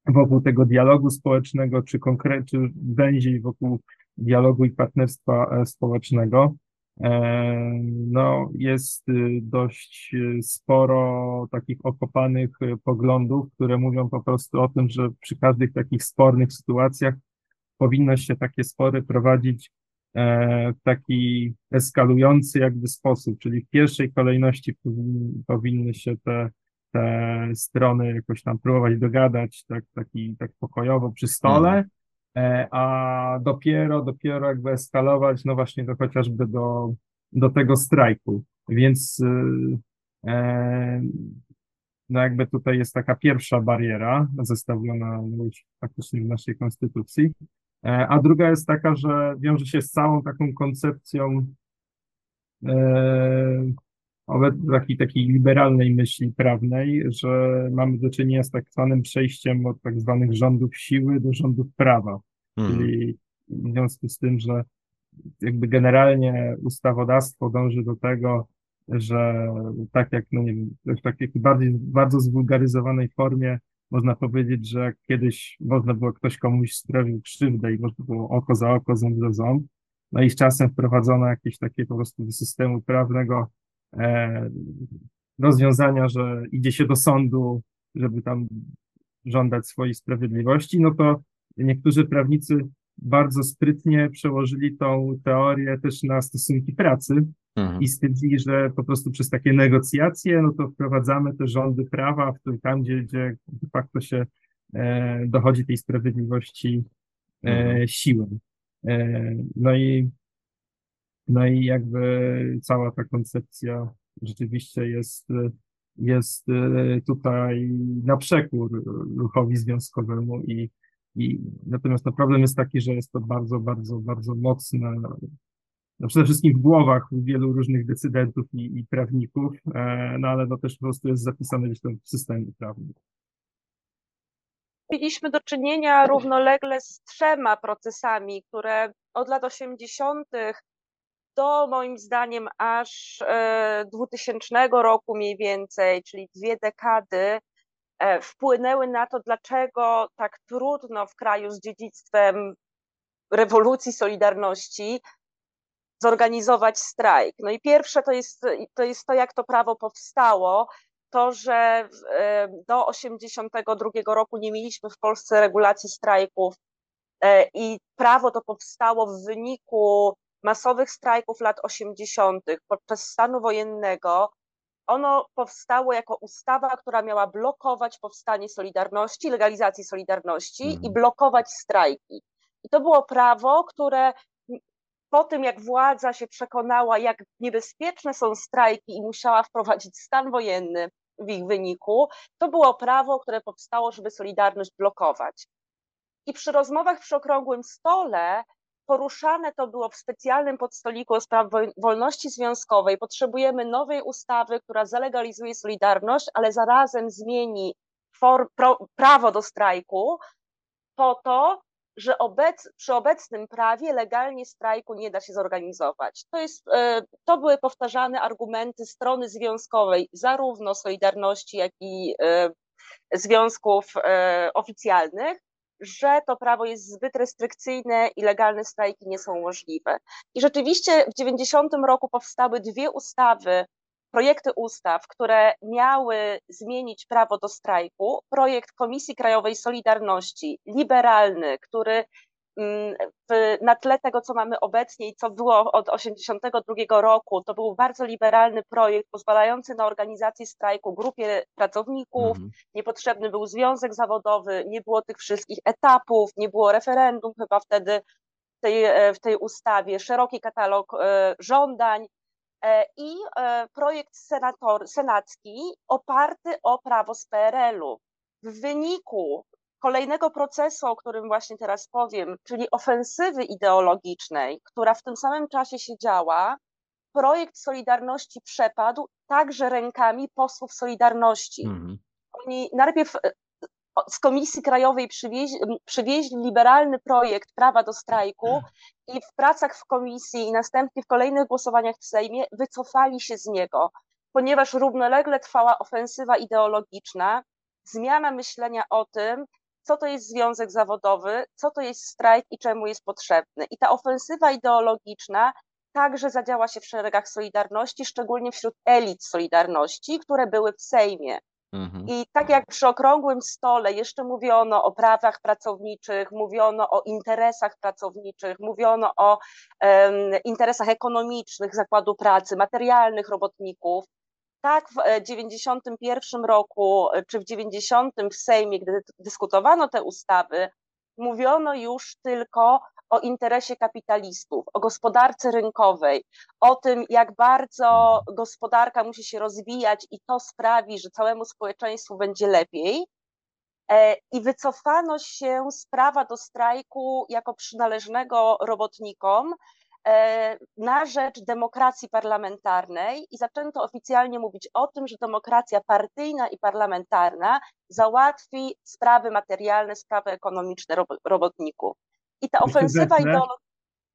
wokół tego dialogu społecznego, czy konkretnie, czy wokół dialogu i partnerstwa e, społecznego, e, no, jest y, dość y, sporo takich okopanych poglądów, które mówią po prostu o tym, że przy każdych takich spornych sytuacjach powinno się takie spory prowadzić w taki eskalujący jakby sposób, czyli w pierwszej kolejności powinny, powinny się te, te strony jakoś tam próbować dogadać, tak, taki, tak pokojowo przy stole, e, a dopiero, dopiero jakby eskalować, no właśnie do chociażby do, do tego strajku. Więc y, e, no jakby tutaj jest taka pierwsza bariera zestawiona już faktycznie w naszej konstytucji, E, a druga jest taka, że wiąże się z całą taką koncepcją e, obecnie takiej, takiej liberalnej myśli prawnej, że mamy do czynienia z tak zwanym przejściem od tak zwanych rządów siły do rządów prawa. Mhm. Czyli w związku z tym, że jakby generalnie ustawodawstwo dąży do tego, że tak jak, no nie wiem, w takiej bardziej, bardzo zwulgaryzowanej formie można powiedzieć, że kiedyś można było ktoś komuś sprawił krzywdę i można było oko za oko, ząb za ząb, no i z czasem wprowadzono jakieś takie po prostu do systemu prawnego e, rozwiązania, że idzie się do sądu, żeby tam żądać swojej sprawiedliwości, no to niektórzy prawnicy bardzo sprytnie przełożyli tą teorię też na stosunki pracy Mhm. i stwierdzili, że po prostu przez takie negocjacje, no to wprowadzamy te rządy prawa, w których tam, gdzie, gdzie de facto się e, dochodzi tej sprawiedliwości e, Mhm. siłą. E, no i no i jakby cała ta koncepcja rzeczywiście jest, jest e, tutaj na przekór ruchowi związkowemu i, i natomiast no problem jest taki, że jest to bardzo, bardzo, bardzo mocne, no przede wszystkim w głowach wielu różnych decydentów i, i prawników, e, no ale to też po prostu jest zapisane gdzieś tam w systemie prawnym. Mieliśmy do czynienia równolegle z trzema procesami, które od lat 80. do moim zdaniem aż e, 2000 roku mniej więcej, czyli dwie dekady, e, wpłynęły na to, dlaczego tak trudno w kraju z dziedzictwem rewolucji Solidarności zorganizować strajk. No i pierwsze to jest to, jest to jak to prawo powstało, to, że e, do 82 roku nie mieliśmy w Polsce regulacji strajków e, i prawo to powstało w wyniku masowych strajków lat 80. podczas stanu wojennego. Ono powstało jako ustawa, która miała blokować powstanie Solidarności, legalizacji Solidarności Mhm. i blokować strajki. I to było prawo, które po tym, jak władza się przekonała, jak niebezpieczne są strajki i musiała wprowadzić stan wojenny w ich wyniku, to było prawo, które powstało, żeby Solidarność blokować. I przy rozmowach przy okrągłym stole poruszane to było w specjalnym podstoliku spraw wolności związkowej. Potrzebujemy nowej ustawy, która zalegalizuje Solidarność, ale zarazem zmieni for, pro, prawo do strajku po to, że obec, przy obecnym prawie legalnie strajku nie da się zorganizować. To, jest, e, to były powtarzane argumenty strony związkowej, zarówno Solidarności, jak i e, związków e, oficjalnych, że to prawo jest zbyt restrykcyjne i legalne strajki nie są możliwe. I rzeczywiście w 90 roku powstały dwie ustawy, projekty ustaw, które miały zmienić prawo do strajku. Projekt Komisji Krajowej Solidarności, liberalny, który w, na tle tego, co mamy obecnie i co było od 82 roku, to był bardzo liberalny projekt pozwalający na organizację strajku grupie pracowników, Mhm. niepotrzebny był związek zawodowy, nie było tych wszystkich etapów, nie było referendum chyba wtedy w tej, e, w tej ustawie, szeroki katalog e, żądań e, i projekt senator, senacki oparty o prawo z PRL-u. W wyniku kolejnego procesu, o którym właśnie teraz powiem, czyli ofensywy ideologicznej, która w tym samym czasie się działa, projekt Solidarności przepadł także rękami posłów Solidarności. Mhm. oni najpierw e, z Komisji Krajowej przywieźli, przywieźli liberalny projekt prawa do strajku i w pracach w komisji i następnie w kolejnych głosowaniach w Sejmie wycofali się z niego, ponieważ równolegle trwała ofensywa ideologiczna, zmiana myślenia o tym, co to jest związek zawodowy, co to jest strajk i czemu jest potrzebny. I ta ofensywa ideologiczna także zadziała się w szeregach Solidarności, szczególnie wśród elit Solidarności, które były w Sejmie Mhm. I tak jak przy okrągłym stole jeszcze mówiono o prawach pracowniczych, mówiono o interesach pracowniczych, mówiono o em, interesach ekonomicznych zakładu pracy, materialnych robotników, tak w e, 91 roku e, czy w 90 w Sejmie, gdy dyskutowano te ustawy, mówiono już tylko o interesie kapitalistów, o gospodarce rynkowej, o tym, jak bardzo gospodarka musi się rozwijać i to sprawi, że całemu społeczeństwu będzie lepiej. E, I wycofano się z prawa do strajku jako przynależnego robotnikom e, na rzecz demokracji parlamentarnej i zaczęto oficjalnie mówić o tym, że demokracja partyjna i parlamentarna załatwi sprawy materialne, sprawy ekonomiczne robo- robotników. I ta ofensywa ideologiczna.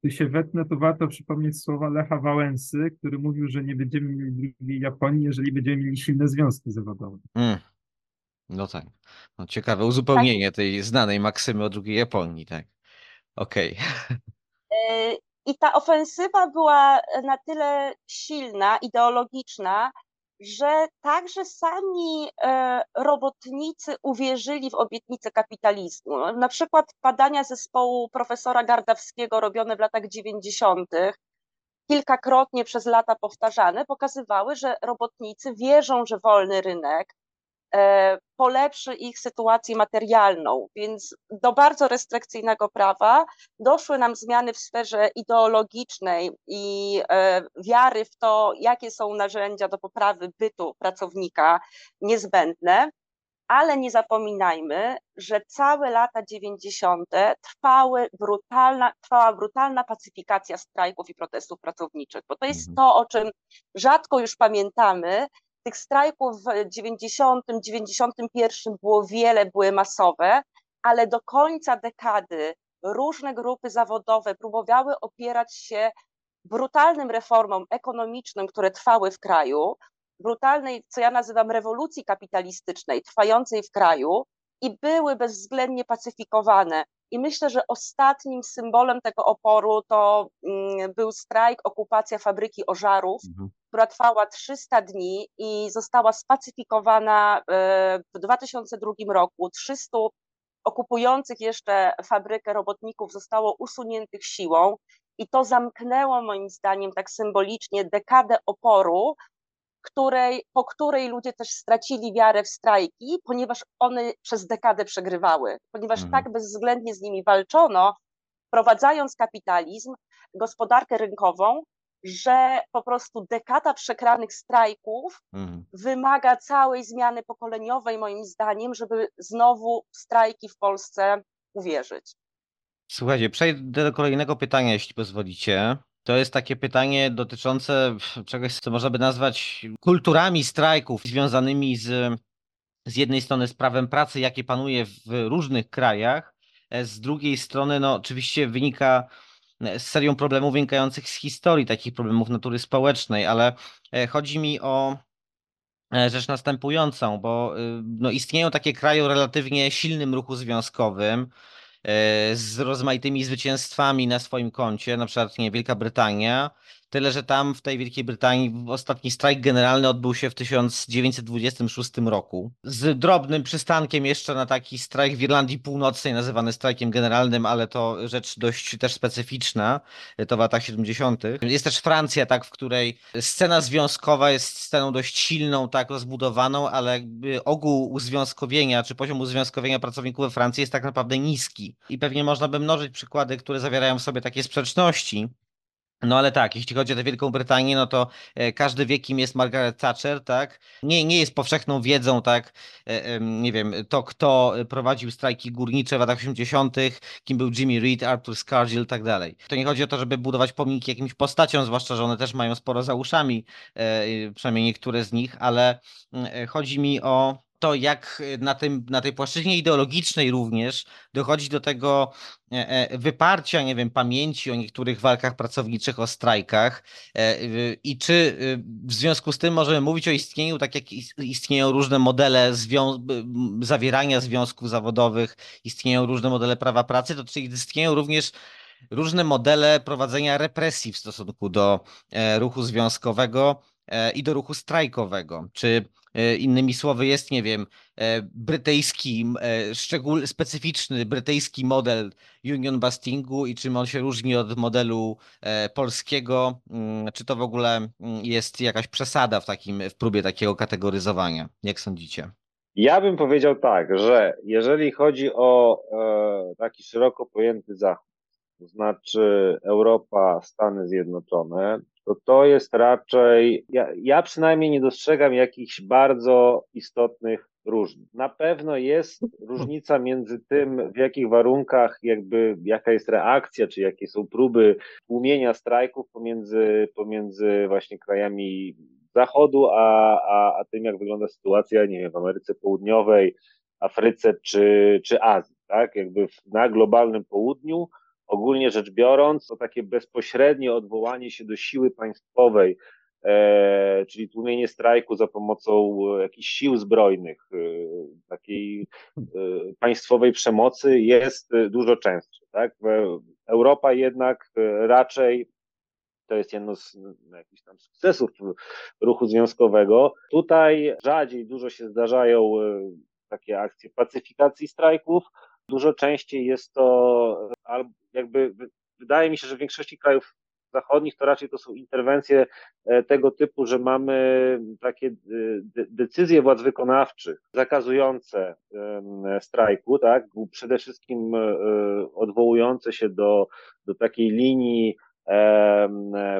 Tu się wetnę, to warto przypomnieć słowa Lecha Wałęsy, który mówił, że nie będziemy mieli drugiej Japonii, jeżeli będziemy mieli silne związki zawodowe. Mm. No tak. No, ciekawe uzupełnienie tej znanej maksymy o drugiej Japonii, tak. Okej. E, I ta ofensywa była na tyle silna, ideologiczna, że także sami e, robotnicy uwierzyli w obietnice kapitalizmu. Na przykład badania zespołu profesora Gardawskiego robione w latach 90., kilkakrotnie przez lata powtarzane, pokazywały, że robotnicy wierzą, że wolny rynek e, polepszy ich sytuację materialną, więc do bardzo restrykcyjnego prawa doszły nam zmiany w sferze ideologicznej i e, wiary w to, jakie są narzędzia do poprawy bytu pracownika niezbędne, ale nie zapominajmy, że całe lata 90. trwały brutalna, trwała brutalna pacyfikacja strajków i protestów pracowniczych, bo to jest Mhm. to, o czym rzadko już pamiętamy. Tych strajków w 90, 91 było wiele, były masowe, ale do końca dekady różne grupy zawodowe próbowały opierać się brutalnym reformom ekonomicznym, które trwały w kraju, brutalnej, co ja nazywam rewolucji kapitalistycznej, trwającej w kraju i były bezwzględnie pacyfikowane. I myślę, że ostatnim symbolem tego oporu to mm, był strajk, okupacja fabryki ożarów, Mhm. Która trwała 300 dni i została spacyfikowana e, w 2002 roku. 300 okupujących jeszcze fabrykę robotników zostało usuniętych siłą i to zamknęło moim zdaniem tak symbolicznie dekadę oporu, której, po której ludzie też stracili wiarę w strajki, ponieważ one przez dekadę przegrywały, ponieważ Mhm. tak bezwzględnie z nimi walczono, wprowadzając kapitalizm, gospodarkę rynkową, że po prostu dekada przegranych strajków Mhm. wymaga całej zmiany pokoleniowej, moim zdaniem, żeby znowu w strajki w Polsce uwierzyć. Słuchajcie, przejdę do kolejnego pytania, jeśli pozwolicie. To jest takie pytanie dotyczące czegoś, co można by nazwać kulturami strajków związanymi z, z jednej strony z prawem pracy, jakie panuje w różnych krajach, e, z drugiej strony, no oczywiście wynika z serią problemów wynikających z historii, takich problemów natury społecznej, ale e, chodzi mi o e, rzecz następującą, bo y, no, istnieją takie kraje o relatywnie silnym ruchu związkowym, e, z rozmaitymi zwycięstwami na swoim koncie, na przykład nie, Wielka Brytania. Tyle, że tam w tej Wielkiej Brytanii ostatni strajk generalny odbył się w 1926 roku. Z drobnym przystankiem jeszcze na taki strajk w Irlandii Północnej, nazywany strajkiem generalnym, ale to rzecz dość też specyficzna. To w latach 70. Jest też Francja, tak, w której scena związkowa jest sceną dość silną, tak, rozbudowaną, ale jakby ogół uzwiązkowienia, czy poziom uzwiązkowienia pracowników we Francji jest tak naprawdę niski. I pewnie można by mnożyć przykłady, które zawierają w sobie takie sprzeczności. No ale tak, jeśli chodzi o tę Wielką Brytanię, no to e, każdy wie, kim jest Margaret Thatcher, tak? Nie, nie jest powszechną wiedzą, tak? E, nie wiem, to kto prowadził strajki górnicze w latach 80., kim był Jimmy Reed, Arthur Scargill, tak dalej. To nie chodzi o to, żeby budować pomniki jakimś postaciom, zwłaszcza, że one też mają sporo za uszami, e, przynajmniej niektóre z nich, ale mm, chodzi mi o to, jak na, tym, na tej płaszczyźnie ideologicznej również dochodzi do tego e, e, wyparcia, nie wiem, pamięci o niektórych walkach pracowniczych, o strajkach e, i czy w związku z tym możemy mówić o istnieniu, tak jak is- istnieją różne modele zwią- zawierania związków zawodowych, istnieją różne modele prawa pracy, to czy istnieją również różne modele prowadzenia represji w stosunku do e, ruchu związkowego, e, i do ruchu strajkowego. Czy e, innymi słowy jest, nie wiem, e, brytyjski, e, szczegól, specyficzny brytyjski model union bustingu i czym on się różni od modelu e, polskiego? Mm, Czy to w ogóle mm, jest jakaś przesada w takim, w próbie takiego kategoryzowania? Jak sądzicie? Ja bym powiedział tak, że jeżeli chodzi o e, taki szeroko pojęty Zachód, to znaczy Europa, Stany Zjednoczone, to to jest raczej, ja, ja przynajmniej nie dostrzegam jakichś bardzo istotnych różnic. Na pewno jest różnica między tym, w jakich warunkach, jakby, jaka jest reakcja, czy jakie są próby tłumienia strajków pomiędzy, pomiędzy właśnie krajami Zachodu, a, a, a tym, jak wygląda sytuacja, nie wiem, w Ameryce Południowej, Afryce czy, czy Azji, tak? Jakby na globalnym południu, ogólnie rzecz biorąc, to takie bezpośrednie odwołanie się do siły państwowej, e, czyli tłumienie strajku za pomocą e, jakichś sił zbrojnych, e, takiej e, państwowej przemocy jest e, dużo częstsze, tak? Europa jednak e, raczej to jest jedno z no, jakichś tam sukcesów ruchu związkowego. Tutaj rzadziej dużo się zdarzają takie akcje pacyfikacji strajków. Dużo częściej jest to e, jakby wy- wydaje mi się, że w większości krajów zachodnich to raczej to są interwencje e, tego typu, że mamy takie e, de- decyzje władz wykonawczych zakazujące strajku, tak? Przede wszystkim odwołujące się do, do takiej linii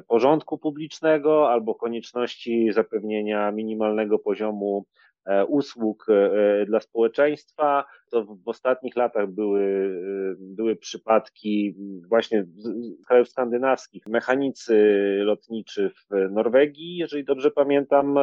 porządku publicznego albo konieczności zapewnienia minimalnego poziomu usług e, dla społeczeństwa. To w, ostatnich latach były, e, były przypadki właśnie z, krajów skandynawskich. Mechanicy lotniczy w Norwegii, jeżeli dobrze pamiętam,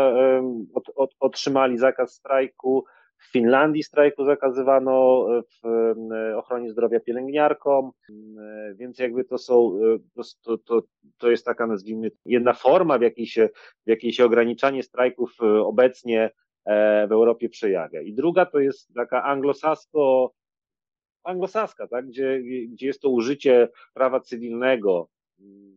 od, od, otrzymali zakaz strajku. W Finlandii strajku zakazywano w ochronie zdrowia pielęgniarkom, E, więc jakby to są, e, to, to, to, jest taka nazwijmy jedna forma, w jakiej się, w jakiej się ograniczanie strajków e, obecnie e, w Europie przejawia. I druga to jest taka anglosasko, anglosaska, tak, gdzie, gdzie jest to użycie prawa cywilnego,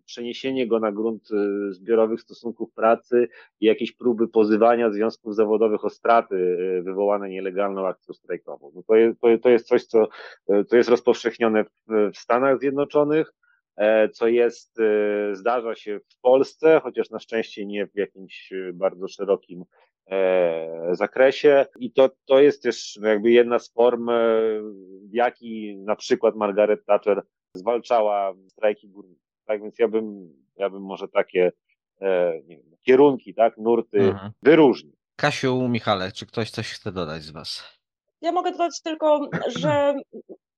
przeniesienie go na grunt e, zbiorowych stosunków pracy i jakieś próby pozywania związków zawodowych o straty e, wywołane nielegalną akcją strajkową. No to, jest, to, jest coś, co e, to jest rozpowszechnione w, Stanach Zjednoczonych, e, co jest, e, zdarza się w Polsce, chociaż na szczęście nie w jakimś e, bardzo szerokim e, zakresie. I to, to jest też jakby jedna z form, e, w jaki na przykład Margaret Thatcher zwalczała strajki górnicze. Tak więc ja bym, ja bym może takie e, nie wiem, kierunki, tak, nurty Mhm. wyróżnił. Kasiu, Michale, czy ktoś coś chce dodać z Was? Ja mogę dodać tylko, że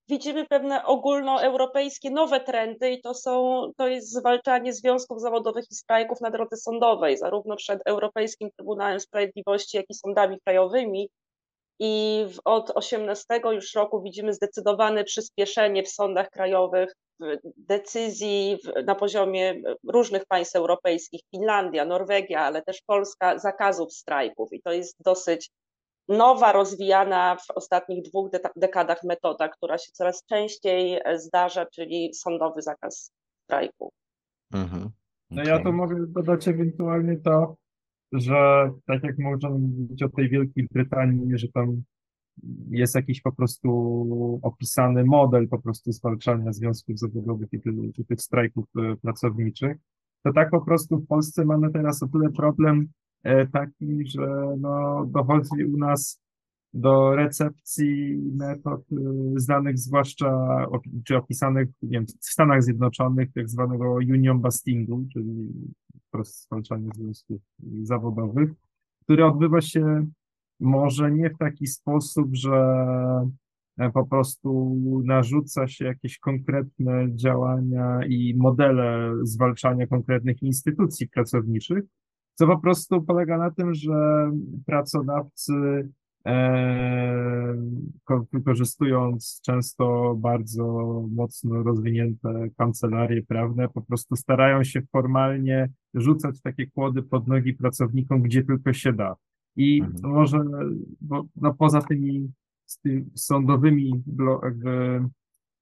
widzimy pewne ogólnoeuropejskie nowe trendy i to są, to jest zwalczanie związków zawodowych i strajków na drodze sądowej, zarówno przed Europejskim Trybunałem Sprawiedliwości, jak i sądami krajowymi. I w, od 18 już roku widzimy zdecydowane przyspieszenie w sądach krajowych w decyzji w, na poziomie różnych państw europejskich, Finlandia, Norwegia, ale też Polska, zakazów strajków. I to jest dosyć nowa, rozwijana w ostatnich dwóch de- dekadach metoda, która się coraz częściej e, zdarza, czyli sądowy zakaz strajku. Mhm. No ja okej. to mogę dodać ewentualnie to, że tak jak możemy mówić o tej Wielkiej Brytanii, że tam jest jakiś po prostu opisany model po prostu zwalczania związków zawodowych i tych, czy tych strajków e, pracowniczych, to tak po prostu w Polsce mamy teraz o tyle problem taki, że no, dochodzi u nas do recepcji metod y, znanych zwłaszcza, czy opisanych, nie wiem, w Stanach Zjednoczonych, tak zwanego union bustingu, czyli po prostu zwalczanie związków zawodowych, który odbywa się może nie w taki sposób, że e, po prostu narzuca się jakieś konkretne działania i modele zwalczania konkretnych instytucji pracowniczych, co po prostu polega na tym, że pracodawcy e, ko- wykorzystując często bardzo mocno rozwinięte kancelarie prawne, po prostu starają się formalnie rzucać takie kłody pod nogi pracownikom, gdzie tylko się da. I Mhm. może, bo, no poza tymi z ty, sądowymi jakby,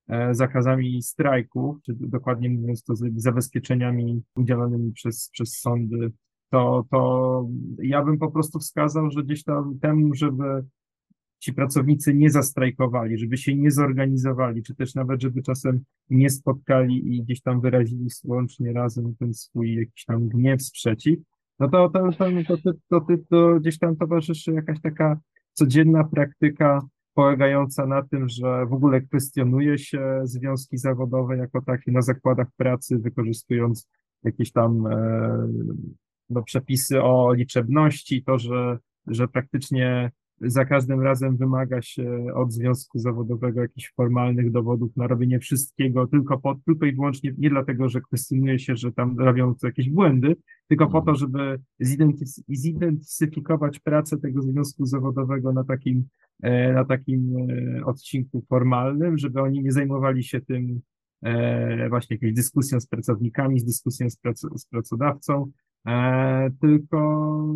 e, zakazami strajków, czy dokładnie mówiąc to z zabezpieczeniami udzielonymi przez, przez sądy to, to ja bym po prostu wskazał, że gdzieś tam temu, żeby ci pracownicy nie zastrajkowali, żeby się nie zorganizowali, czy też nawet, żeby czasem nie spotkali i gdzieś tam wyrazili łącznie razem ten swój jakiś tam gniew, sprzeciw, no to, to, to, to, to, to, to, to gdzieś tam towarzyszy jakaś taka codzienna praktyka polegająca na tym, że w ogóle kwestionuje się związki zawodowe jako takie na zakładach pracy, wykorzystując jakieś tam e, no, przepisy o liczebności, to, że, że praktycznie za każdym razem wymaga się od związku zawodowego jakichś formalnych dowodów na robienie wszystkiego, tylko, po, tylko i wyłącznie nie dlatego, że kwestionuje się, że tam robią jakieś błędy, tylko po to, żeby zidentyf- zidentyfikować pracę tego związku zawodowego na takim, e, na takim e, odcinku formalnym, żeby oni nie zajmowali się tym e, właśnie jakąś dyskusją z pracownikami, z dyskusją z, prac- z pracodawcą, e, tylko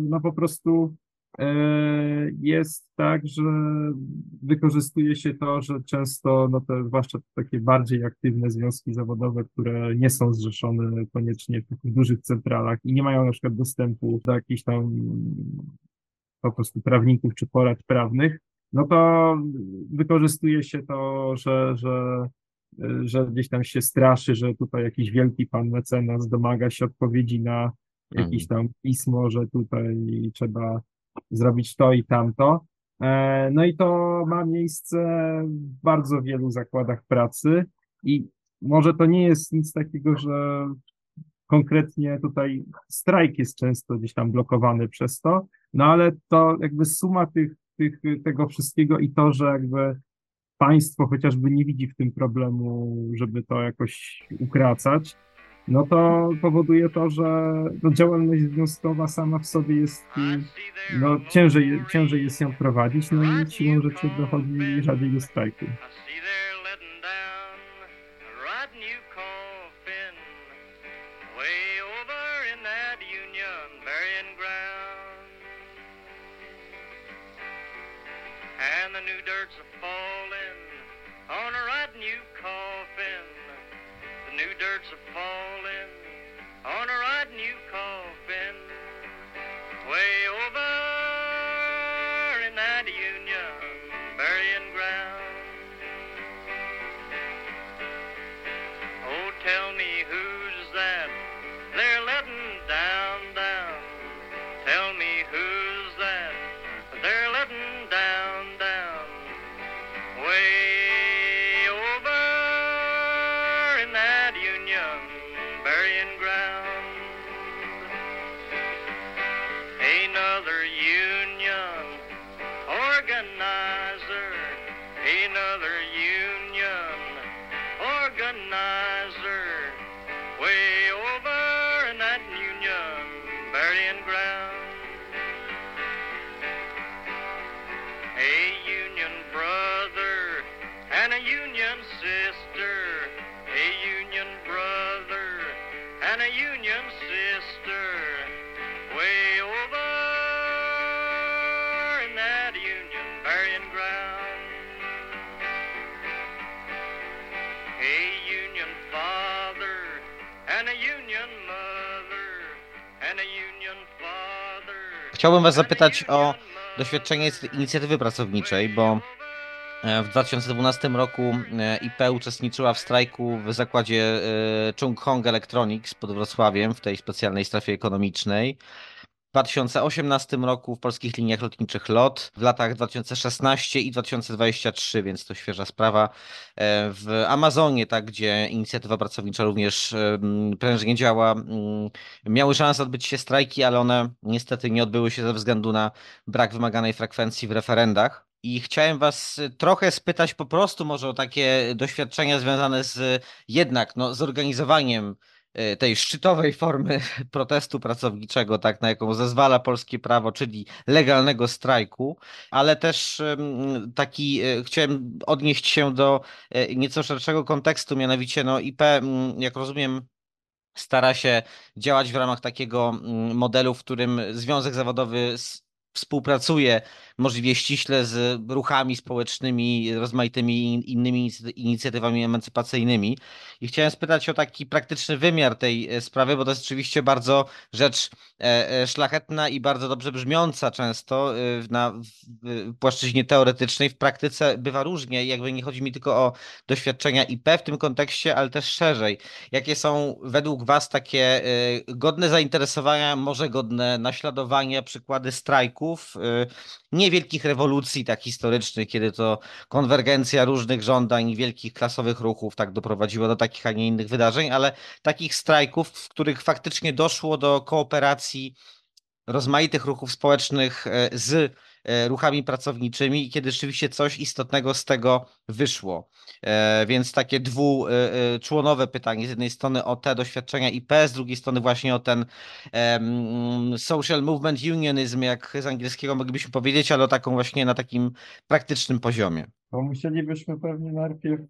no po prostu E, jest tak, że wykorzystuje się to, że często, no to zwłaszcza takie bardziej aktywne związki zawodowe, które nie są zrzeszone koniecznie w takich dużych centralach i nie mają na przykład dostępu do jakichś tam po prostu prawników czy porad prawnych, no to wykorzystuje się to, że, że, że gdzieś tam się straszy, że tutaj jakiś wielki pan mecenas domaga się odpowiedzi na jakieś tam pismo, że tutaj trzeba zrobić to i tamto. E, No i to ma miejsce w bardzo wielu zakładach pracy i może to nie jest nic takiego, że konkretnie tutaj strajk jest często gdzieś tam blokowany przez to, no ale to jakby suma tych, tych, tego wszystkiego i to, że jakby państwo chociażby nie widzi w tym problemu, żeby to jakoś ukracać, no to powoduje to, że no, działalność związkowa sama w sobie jest, y, no ciężej, ciężej jest ją prowadzić, no i siłą rzeczy dochodzi rzadziej do strajku. Chciałbym Was zapytać o doświadczenie z inicjatywy pracowniczej, bo e, w 2012 roku e, IP uczestniczyła w strajku w zakładzie e, Chung Hong Electronics pod Wrocławiem w tej specjalnej strefie ekonomicznej. W 2018 roku w polskich liniach lotniczych LOT, w latach 2016 i 2023, więc to świeża sprawa. E, W Amazonie, tak, gdzie inicjatywa pracownicza również em, prężnie działa, miały szansę odbyć się strajki, ale one niestety nie odbyły się ze względu na brak wymaganej frekwencji w referendach. I chciałem Was trochę spytać po prostu może o takie doświadczenia związane z jednak no, zorganizowaniem e, tej szczytowej formy protestu pracowniczego, tak, na jaką zezwala polskie prawo, czyli legalnego strajku, ale też taki e, chciałem odnieść się do e, nieco szerszego kontekstu, mianowicie no IP, jak rozumiem, stara się działać w ramach takiego modelu, w którym związek zawodowy współpracuje możliwie ściśle z ruchami społecznymi, rozmaitymi innymi inicjatywami emancypacyjnymi. I chciałem spytać o taki praktyczny wymiar tej e, sprawy, bo to jest oczywiście bardzo rzecz e, e, szlachetna i bardzo dobrze brzmiąca często na płaszczyźnie teoretycznej. W praktyce bywa różnie, jakby nie chodzi mi tylko o doświadczenia IP w tym kontekście, ale też szerzej. Jakie są według Was takie godne zainteresowania, może godne naśladowania, przykłady strajków, niewielkich rewolucji tak historycznych, kiedy to konwergencja różnych żądań, wielkich klasowych ruchów tak doprowadziła do takich, a nie innych wydarzeń, ale takich strajków, w których faktycznie doszło do kooperacji rozmaitych ruchów społecznych e, z ruchami pracowniczymi i kiedy rzeczywiście coś istotnego z tego wyszło. E, więc takie dwuczłonowe pytanie. Z jednej strony o te doświadczenia IP, z drugiej strony właśnie o ten social movement unionism, jak z angielskiego moglibyśmy powiedzieć, ale o taką właśnie na takim praktycznym poziomie. To musielibyśmy pewnie najpierw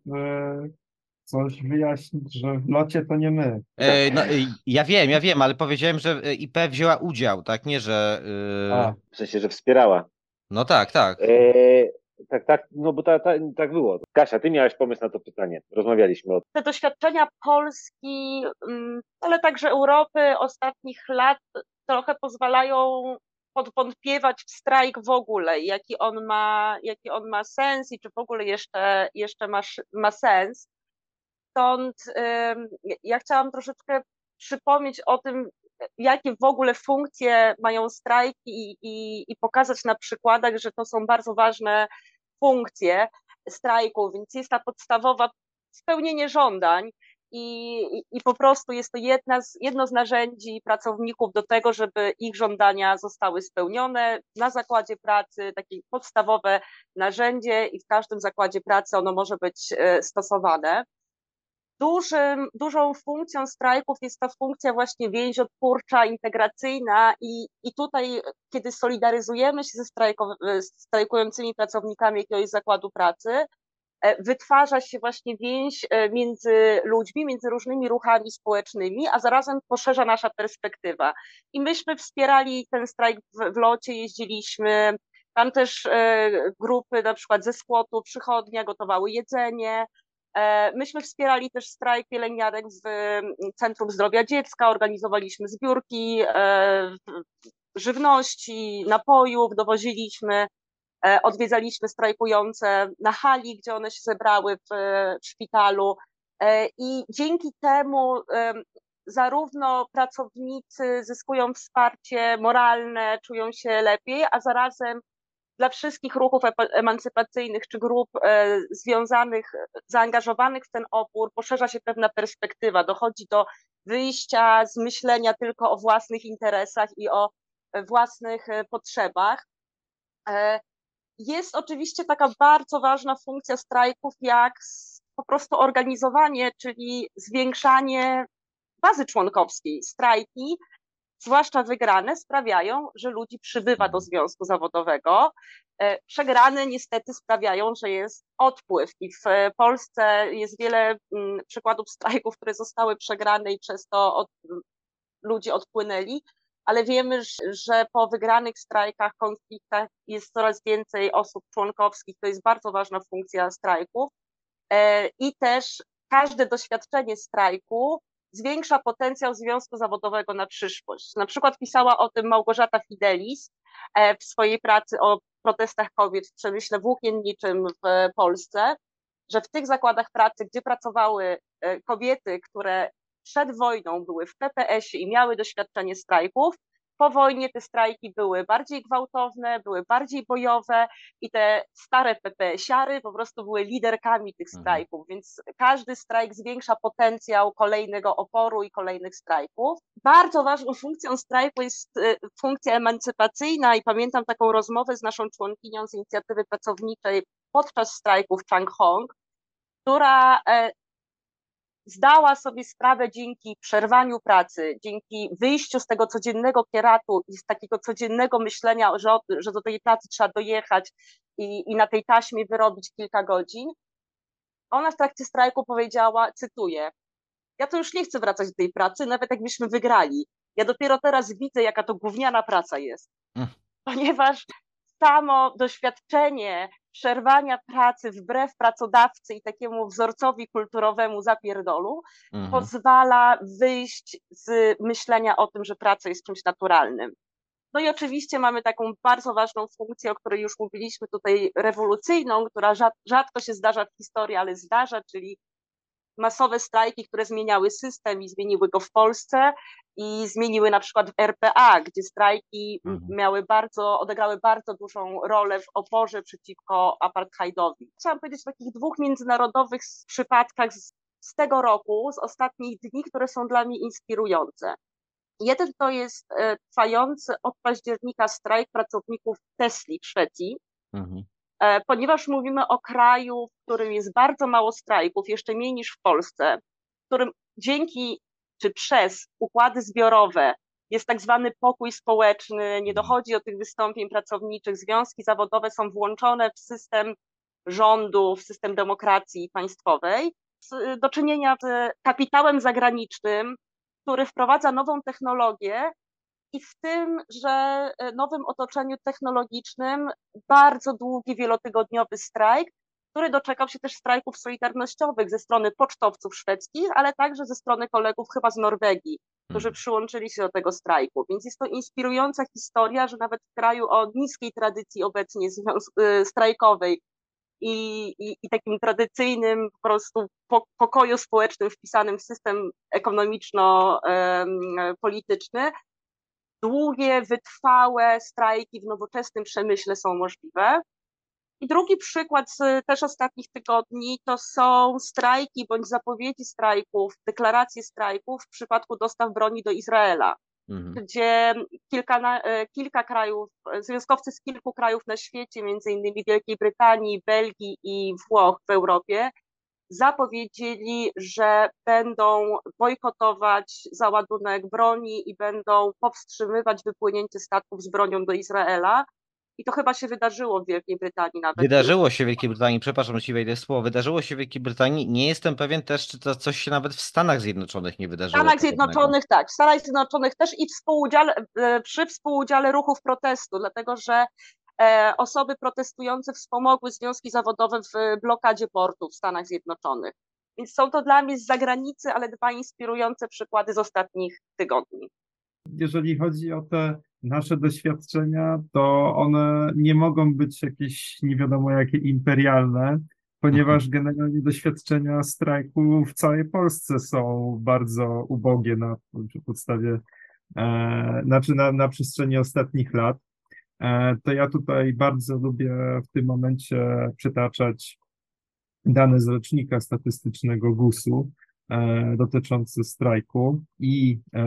coś wyjaśnić, że w locie to nie my. E, no, ja wiem, ja wiem, ale powiedziałem, że e, IP wzięła udział, tak? Nie, że. A, w sensie, że wspierała. No tak, tak. E, tak, tak, no bo ta, ta, tak było. Kasia, ty miałaś pomysł na to pytanie. Rozmawialiśmy o tym. Te doświadczenia Polski, mm, ale także Europy ostatnich lat trochę pozwalają podwątpiewać w strajk w ogóle, jaki on ma, jaki on ma sens i czy w ogóle jeszcze, jeszcze ma, ma sens. Stąd ja chciałam troszeczkę przypomnieć o tym, jakie w ogóle funkcje mają strajki i, i, i pokazać na przykładach, że to są bardzo ważne funkcje strajku, więc jest ta podstawowa spełnienie żądań i, i po prostu jest to jedna z, jedno z narzędzi pracowników do tego, żeby ich żądania zostały spełnione na zakładzie pracy, takie podstawowe narzędzie i w każdym zakładzie pracy ono może być e, stosowane. Dużym, dużą funkcją strajków jest ta funkcja właśnie więziotwórcza, integracyjna i, i tutaj, kiedy solidaryzujemy się ze strajkującymi pracownikami jakiegoś zakładu pracy, e, wytwarza się właśnie więź e, między ludźmi, między różnymi ruchami społecznymi, a zarazem poszerza nasza perspektywa. I myśmy wspierali ten strajk w, w locie, jeździliśmy, tam też e, grupy na przykład ze skłotu, przychodnia gotowały jedzenie, myśmy wspierali też strajk pielęgniarek w Centrum Zdrowia Dziecka, organizowaliśmy zbiórki e, żywności, napojów, dowoziliśmy, e, odwiedzaliśmy strajkujące na hali, gdzie one się zebrały w, w szpitalu. I dzięki temu zarówno pracownicy zyskują wsparcie moralne, czują się lepiej, a zarazem dla wszystkich ruchów emancypacyjnych czy grup e, związanych, zaangażowanych w ten opór poszerza się pewna perspektywa, dochodzi do wyjścia z myślenia tylko o własnych interesach i o własnych e, potrzebach. E, jest oczywiście taka bardzo ważna funkcja strajków, jak po prostu organizowanie, czyli zwiększanie bazy członkowskiej. Strajki zwłaszcza wygrane, sprawiają, że ludzi przybywa do związku zawodowego. E, przegrane niestety sprawiają, że jest odpływ i w Polsce jest wiele mm, przykładów strajków, które zostały przegrane i przez to od, ludzie odpłynęli, ale wiemy, że po wygranych strajkach, konfliktach jest coraz więcej osób członkowskich, to jest bardzo ważna funkcja strajków. E, i też każde doświadczenie strajku zwiększa potencjał związku zawodowego na przyszłość. Na przykład pisała o tym Małgorzata Fidelis e, w swojej pracy o protestach kobiet w przemyśle włókienniczym w Polsce, że w tych zakładach pracy, gdzie pracowały e, kobiety, które przed wojną były w PPS-ie i miały doświadczenie strajków, po wojnie te strajki były bardziej gwałtowne, były bardziej bojowe i te stare PPS-iary po prostu były liderkami tych mhm. strajków, mhm. więc każdy strajk zwiększa potencjał kolejnego oporu i kolejnych strajków. Bardzo ważną funkcją strajku jest y, funkcja emancypacyjna i pamiętam taką rozmowę z naszą członkinią z inicjatywy pracowniczej podczas strajków Chang Hong, która e, zdała sobie sprawę dzięki przerwaniu pracy, dzięki wyjściu z tego codziennego kieratu i z takiego codziennego myślenia, że, że do tej pracy trzeba dojechać i, i na tej taśmie wyrobić kilka godzin. Ona w trakcie strajku powiedziała, cytuję, ja to już nie chcę wracać do tej pracy, nawet jakbyśmy wygrali. Ja dopiero teraz widzę, jaka to gówniana praca jest. Mm. ponieważ samo doświadczenie przerwania pracy wbrew pracodawcy i takiemu wzorcowi kulturowemu zapierdolu Mhm. pozwala wyjść z myślenia o tym, że praca jest czymś naturalnym. No i oczywiście mamy taką bardzo ważną funkcję, o której już mówiliśmy tutaj, rewolucyjną, która rzad- rzadko się zdarza w historii, ale zdarza, czyli masowe strajki, które zmieniały system i zmieniły go w Polsce i zmieniły na przykład w RPA, gdzie strajki Mhm. miały bardzo, odegrały bardzo dużą rolę w oporze przeciwko apartheidowi. Chciałam powiedzieć o takich dwóch międzynarodowych przypadkach z, z tego roku, z ostatnich dni, które są dla mnie inspirujące. Jeden to jest e, trwający od października strajk pracowników Tesli w Szwecji, Mhm. E, ponieważ mówimy o kraju, w którym jest bardzo mało strajków, jeszcze mniej niż w Polsce, w którym dzięki czy przez układy zbiorowe jest tak zwany pokój społeczny, nie dochodzi do tych wystąpień pracowniczych, związki zawodowe są włączone w system rządu, w system demokracji państwowej, z- do czynienia z kapitałem zagranicznym, który wprowadza nową technologię i w tym, że e, nowym otoczeniu technologicznym bardzo długi, wielotygodniowy strajk, który doczekał się też strajków solidarnościowych ze strony pocztowców szwedzkich, ale także ze strony kolegów chyba z Norwegii, którzy Mhm. przyłączyli się do tego strajku. Więc jest to inspirująca historia, że nawet w kraju o niskiej tradycji obecnie y, strajkowej i, i, i takim tradycyjnym po prostu po, pokoju społecznym wpisanym w system ekonomiczno-polityczny, długie, wytrwałe strajki w nowoczesnym przemyśle są możliwe. I drugi przykład z też ostatnich tygodni to są strajki bądź zapowiedzi strajków, deklaracje strajków w przypadku dostaw broni do Izraela Mhm. gdzie kilka, e, kilka krajów, związkowcy z kilku krajów na świecie, między innymi Wielkiej Brytanii, Belgii i Włoch w Europie, zapowiedzieli, że będą bojkotować załadunek broni i będą powstrzymywać wypłynięcie statków z bronią do Izraela. I to chyba się wydarzyło w Wielkiej Brytanii nawet. Wydarzyło się w Wielkiej Brytanii, przepraszam, że ci wejdę w słowo, wydarzyło się w Wielkiej Brytanii. Nie jestem pewien też, czy to coś się nawet w Stanach Zjednoczonych nie W wydarzyło. Stanach podobnego. Zjednoczonych tak, w Stanach Zjednoczonych też i współudziale, e, przy współudziale ruchów protestu, dlatego że osoby protestujące wspomogły związki zawodowe w blokadzie portu w Stanach Zjednoczonych. Więc są to dla mnie z zagranicy, ale dwa inspirujące przykłady z ostatnich tygodni. jeżeli chodzi o te nasze doświadczenia, to one nie mogą być jakieś nie wiadomo jakie imperialne, ponieważ generalnie doświadczenia strajku w całej Polsce są bardzo ubogie na podstawie, e, znaczy na, na przestrzeni ostatnich lat. E, to ja tutaj bardzo lubię w tym momencie przytaczać dane z rocznika statystycznego GUS-u e, dotyczące strajku i e,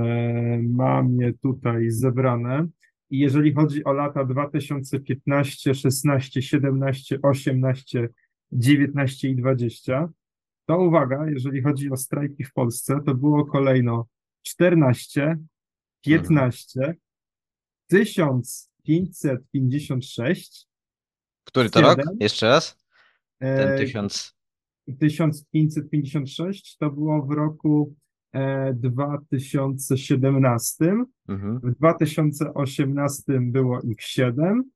mam je tutaj zebrane. I jeżeli chodzi o lata 2015, 16, 17, 18, 19 i 20, to uwaga, jeżeli chodzi o strajki w Polsce, to było kolejno 14, 15, 1556, Który to rok? Siedem. Jeszcze raz? Ten e, tysiąc. 1556 to było w roku e, 2017. Mhm. W 2018 było ich 7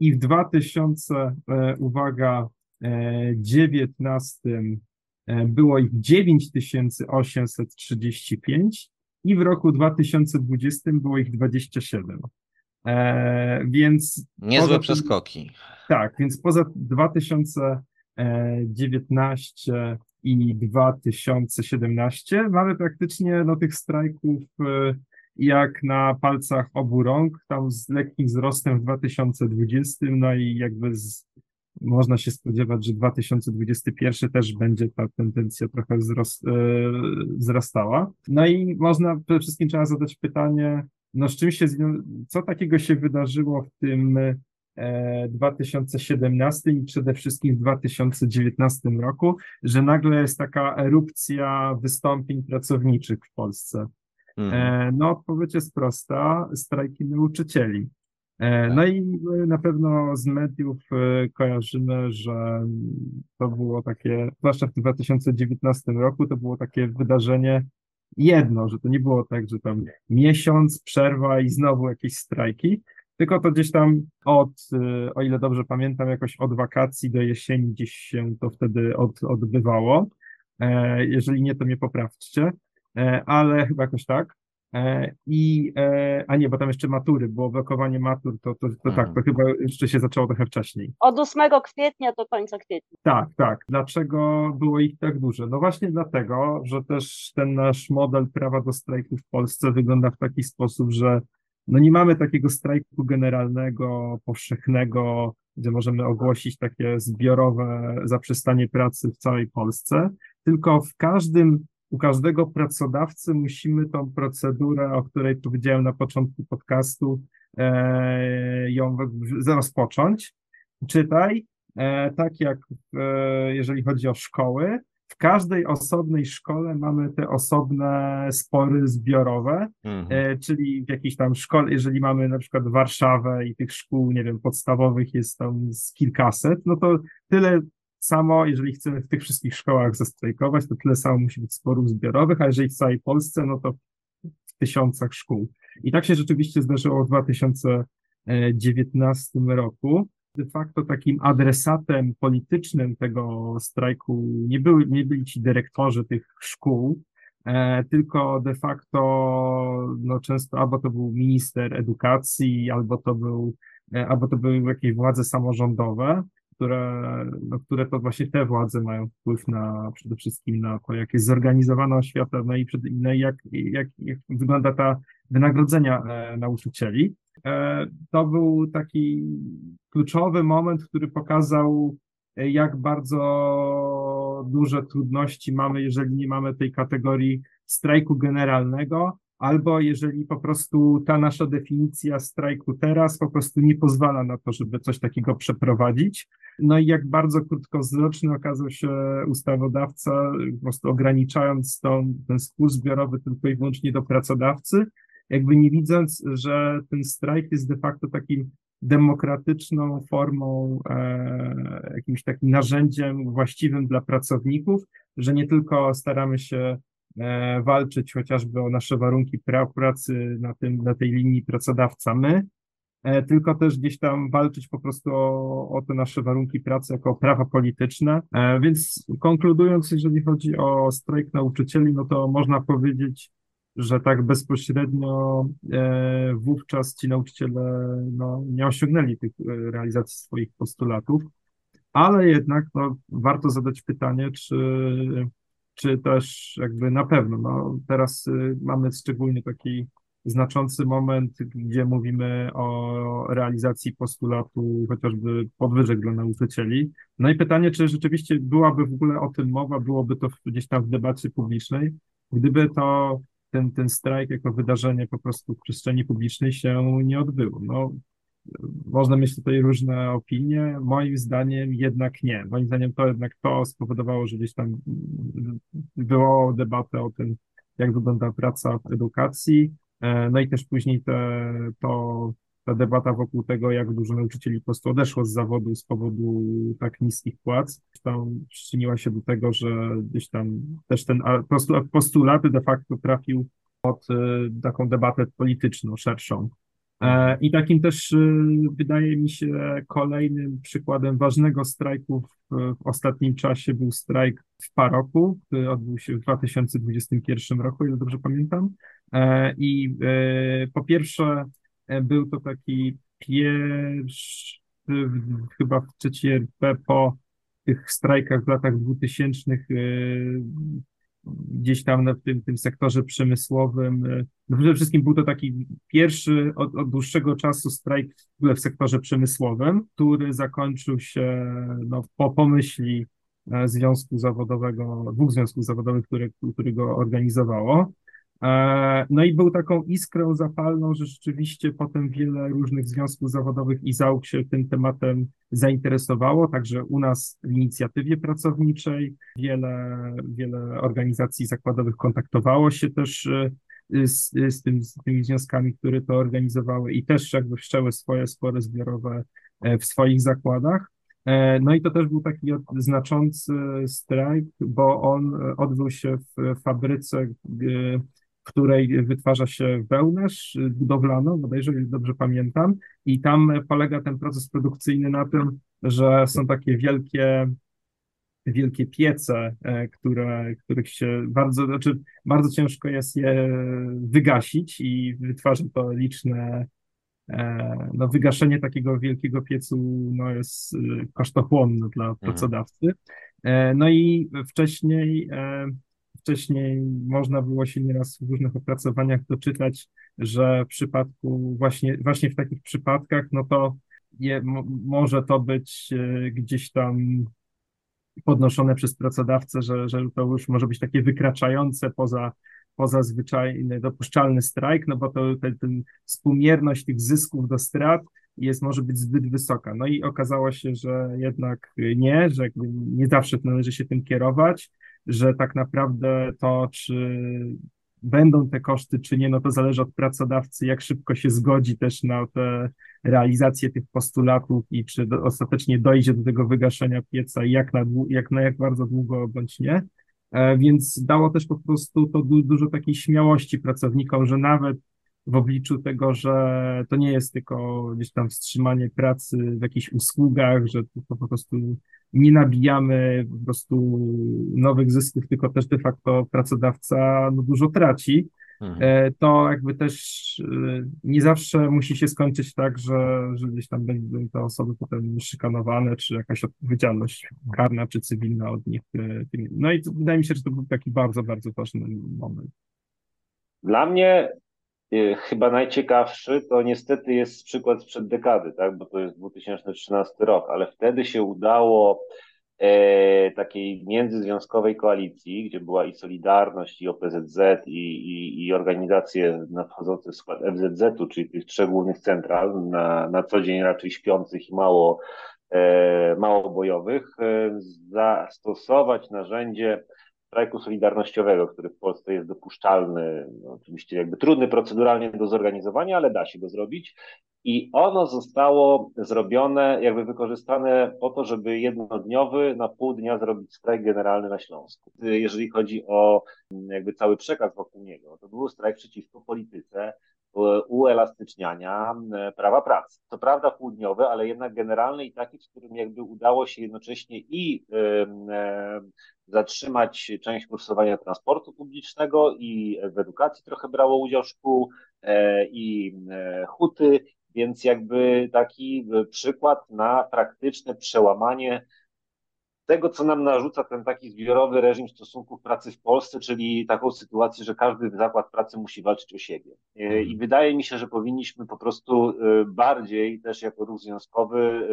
i w 2000, e, uwaga, e, 19 e, było ich 9835 i w roku 2020 było ich 27. E, więc Niezłe przeskoki. tak, więc poza 2019 i 2017 mamy praktycznie no, tych strajków e, jak na palcach obu rąk, tam z lekkim wzrostem w 2020, no i jakby z, można się spodziewać, że 2021 też będzie ta tendencja trochę wzrost, e, wzrastała. No i można, przede wszystkim trzeba zadać pytanie, no z czym się, co takiego się wydarzyło w tym e, 2017 i przede wszystkim w 2019 roku, że nagle jest taka erupcja wystąpień pracowniczych w Polsce. Mhm. E, No, odpowiedź jest prosta, strajki nauczycieli. E, No i e, na pewno z mediów e, kojarzymy, że to było takie, zwłaszcza w 2019 roku, to było takie wydarzenie jedno, że to nie było tak, że tam miesiąc, przerwa i znowu jakieś strajki, Tylko to gdzieś tam od, y, o ile dobrze pamiętam, jakoś od wakacji do jesieni gdzieś się to wtedy od, odbywało. E, Jeżeli nie, to mnie poprawcie, E, ale chyba jakoś tak. E, I, e, a nie, bo tam jeszcze matury, było blokowanie matur, to, to, to tak, to chyba jeszcze się zaczęło trochę wcześniej. Od 8 kwietnia do końca kwietnia. Tak, tak. Dlaczego było ich tak dużo? No właśnie dlatego, że też ten nasz model prawa do strajku w Polsce wygląda w taki sposób, że no nie mamy takiego strajku generalnego, powszechnego, gdzie możemy ogłosić takie zbiorowe zaprzestanie pracy w całej Polsce, tylko w każdym, u każdego pracodawcy musimy tą procedurę, o której powiedziałem na początku podcastu, e, ją rozpocząć. Czytaj, e, tak jak e, jeżeli chodzi o szkoły, w każdej osobnej szkole mamy te osobne spory zbiorowe, Mhm. czyli w jakiejś tam szkole, jeżeli mamy na przykład Warszawę i tych szkół, nie wiem, podstawowych jest tam z kilkaset, no to tyle samo, jeżeli chcemy w tych wszystkich szkołach zastrajkować, to tyle samo musi być sporów zbiorowych, a jeżeli w całej Polsce, no to w tysiącach szkół. I tak się rzeczywiście zdarzyło w 2019 roku. De facto takim adresatem politycznym tego strajku nie, były, nie byli ci dyrektorzy tych szkół, e, tylko de facto no często albo to był minister edukacji, albo to był, e, albo to były jakieś władze samorządowe, które, no, które to właśnie te władze mają wpływ na przede wszystkim na to, jak jest zorganizowana oświata, no i, przed, no i jak, jak, jak wygląda ta wynagrodzenia e, nauczycieli. E, to był taki kluczowy moment, który pokazał, e, jak bardzo duże trudności mamy, jeżeli nie mamy tej kategorii strajku generalnego, albo jeżeli po prostu ta nasza definicja strajku teraz po prostu nie pozwala na to, żeby coś takiego przeprowadzić. No i jak bardzo krótkowzroczny okazał się ustawodawca, po prostu ograniczając tą, ten spór zbiorowy tylko i wyłącznie do pracodawcy, jakby nie widząc, że ten strajk jest de facto takim demokratyczną formą, e, jakimś takim narzędziem właściwym dla pracowników, że nie tylko staramy się walczyć chociażby o nasze warunki pra, pracy na, tym, na tej linii pracodawca-my, e, tylko też gdzieś tam walczyć po prostu o, o te nasze warunki pracy jako prawa polityczne. E, więc konkludując, jeżeli chodzi o strajk nauczycieli, no to można powiedzieć, że tak bezpośrednio e, wówczas ci nauczyciele no, nie osiągnęli tych e, realizacji swoich postulatów, ale jednak no, warto zadać pytanie, czy, czy też jakby na pewno, no, teraz y, mamy szczególnie taki znaczący moment, gdzie mówimy o realizacji postulatu chociażby podwyżek dla nauczycieli. No i pytanie, czy rzeczywiście byłaby w ogóle o tym mowa, byłoby to gdzieś tam w debacie publicznej, gdyby to ten, ten strajk jako wydarzenie po prostu w przestrzeni publicznej się nie odbyło. No, można mieć tutaj różne opinie. Moim zdaniem jednak nie. Moim zdaniem to jednak to spowodowało, że gdzieś tam wywołało debatę o tym, jak wygląda praca w edukacji. E, No i też później te, to, ta debata wokół tego, jak dużo nauczycieli po prostu odeszło z zawodu z powodu tak niskich płac, tam przyczyniła się do tego, że gdzieś tam też ten postulat de facto trafił pod y, taką debatę polityczną, szerszą. E, I takim też y, wydaje mi się kolejnym przykładem ważnego strajku w, w ostatnim czasie był strajk w Paroku, który odbył się w 2021 roku, ile dobrze pamiętam. E, I e, po pierwsze był to taki pierwszy chyba w trzeciej RP po tych strajkach w latach 2000 e, gdzieś tam w tym, tym sektorze przemysłowym. No przede wszystkim był to taki pierwszy od, od dłuższego czasu strajk w ogóle w sektorze przemysłowym, który zakończył się no, po pomyśli e, związku zawodowego, dwóch związków zawodowych, które, które go organizowało. E, No i był taką iskrą zapalną, że rzeczywiście potem wiele różnych związków zawodowych i załóg się tym tematem zainteresowało, także u nas w inicjatywie pracowniczej wiele, wiele organizacji zakładowych kontaktowało się też e, z, z, tym, z tymi związkami, które to organizowały i też jakby wszczęły swoje spory zbiorowe e, w swoich zakładach. No i to też był taki znaczący strajk, bo on odbył się w fabryce, której wytwarza się wełnę budowlaną, bodajże, dobrze pamiętam, i tam polega ten proces produkcyjny na tym, że są takie wielkie wielkie piece, e, które, których się bardzo, znaczy bardzo ciężko jest je wygasić i wytwarza to liczne, e, no wygaszenie takiego wielkiego piecu no jest e, kosztochłonne dla pracodawcy. No i wcześniej, wcześniej można było się nieraz w różnych opracowaniach doczytać, że w przypadku właśnie, właśnie w takich przypadkach, no to je, może to być gdzieś tam podnoszone przez pracodawcę, że, że to już może być takie wykraczające poza, poza zwyczajny, dopuszczalny strajk, no bo to ten, ten współmierność tych zysków do strat jest, może być zbyt wysoka. No i okazało się, że jednak nie, że nie zawsze należy się tym kierować, że tak naprawdę to, czy będą te koszty, czy nie, no to zależy od pracodawcy, jak szybko się zgodzi też na tę realizację tych postulatów i czy do, ostatecznie dojdzie do tego wygaszenia pieca i jak na, jak na jak bardzo długo bądź nie. E, więc dało też po prostu to du, dużo takiej śmiałości pracownikom, że nawet w obliczu tego, że to nie jest tylko gdzieś tam wstrzymanie pracy w jakichś usługach, że to po prostu nie nabijamy po prostu nowych zysków, tylko też de facto pracodawca no, dużo traci, mhm. E, to jakby też e, nie zawsze musi się skończyć tak, że, że gdzieś tam będą te osoby potem szykanowane, czy jakaś odpowiedzialność karna, czy cywilna od nich. E, no i to, wydaje mi się, że to był taki bardzo, bardzo ważny moment. Dla mnie chyba najciekawszy to niestety jest przykład sprzed dekady, tak? bo to jest 2013 rok, ale wtedy się udało e, takiej międzyzwiązkowej koalicji, gdzie była i Solidarność, i OPZZ, i, i, i organizacje nadchodzące w skład FZZ-u, czyli tych trzech głównych central, na, na co dzień raczej śpiących i mało, e, mało bojowych, e, zastosować narzędzie strajku solidarnościowego, który w Polsce jest dopuszczalny, no, oczywiście jakby trudny proceduralnie do zorganizowania, ale da się go zrobić. I ono zostało zrobione, jakby wykorzystane po to, żeby jednodniowy na pół dnia zrobić strajk generalny na Śląsku. Jeżeli chodzi o jakby cały przekaz wokół niego, to był strajk przeciwko polityce uelastyczniania prawa pracy. To prawda półdniowy, ale jednak generalny i taki, w którym jakby udało się jednocześnie i zatrzymać część kursowania transportu publicznego i w edukacji trochę brało udział szkół e, i e, huty, więc jakby taki przykład na praktyczne przełamanie tego, co nam narzuca ten taki zbiorowy reżim stosunków pracy w Polsce, czyli taką sytuację, że każdy zakład pracy musi walczyć o siebie. E, I mhm. wydaje mi się, że powinniśmy po prostu bardziej też jako ruch związkowy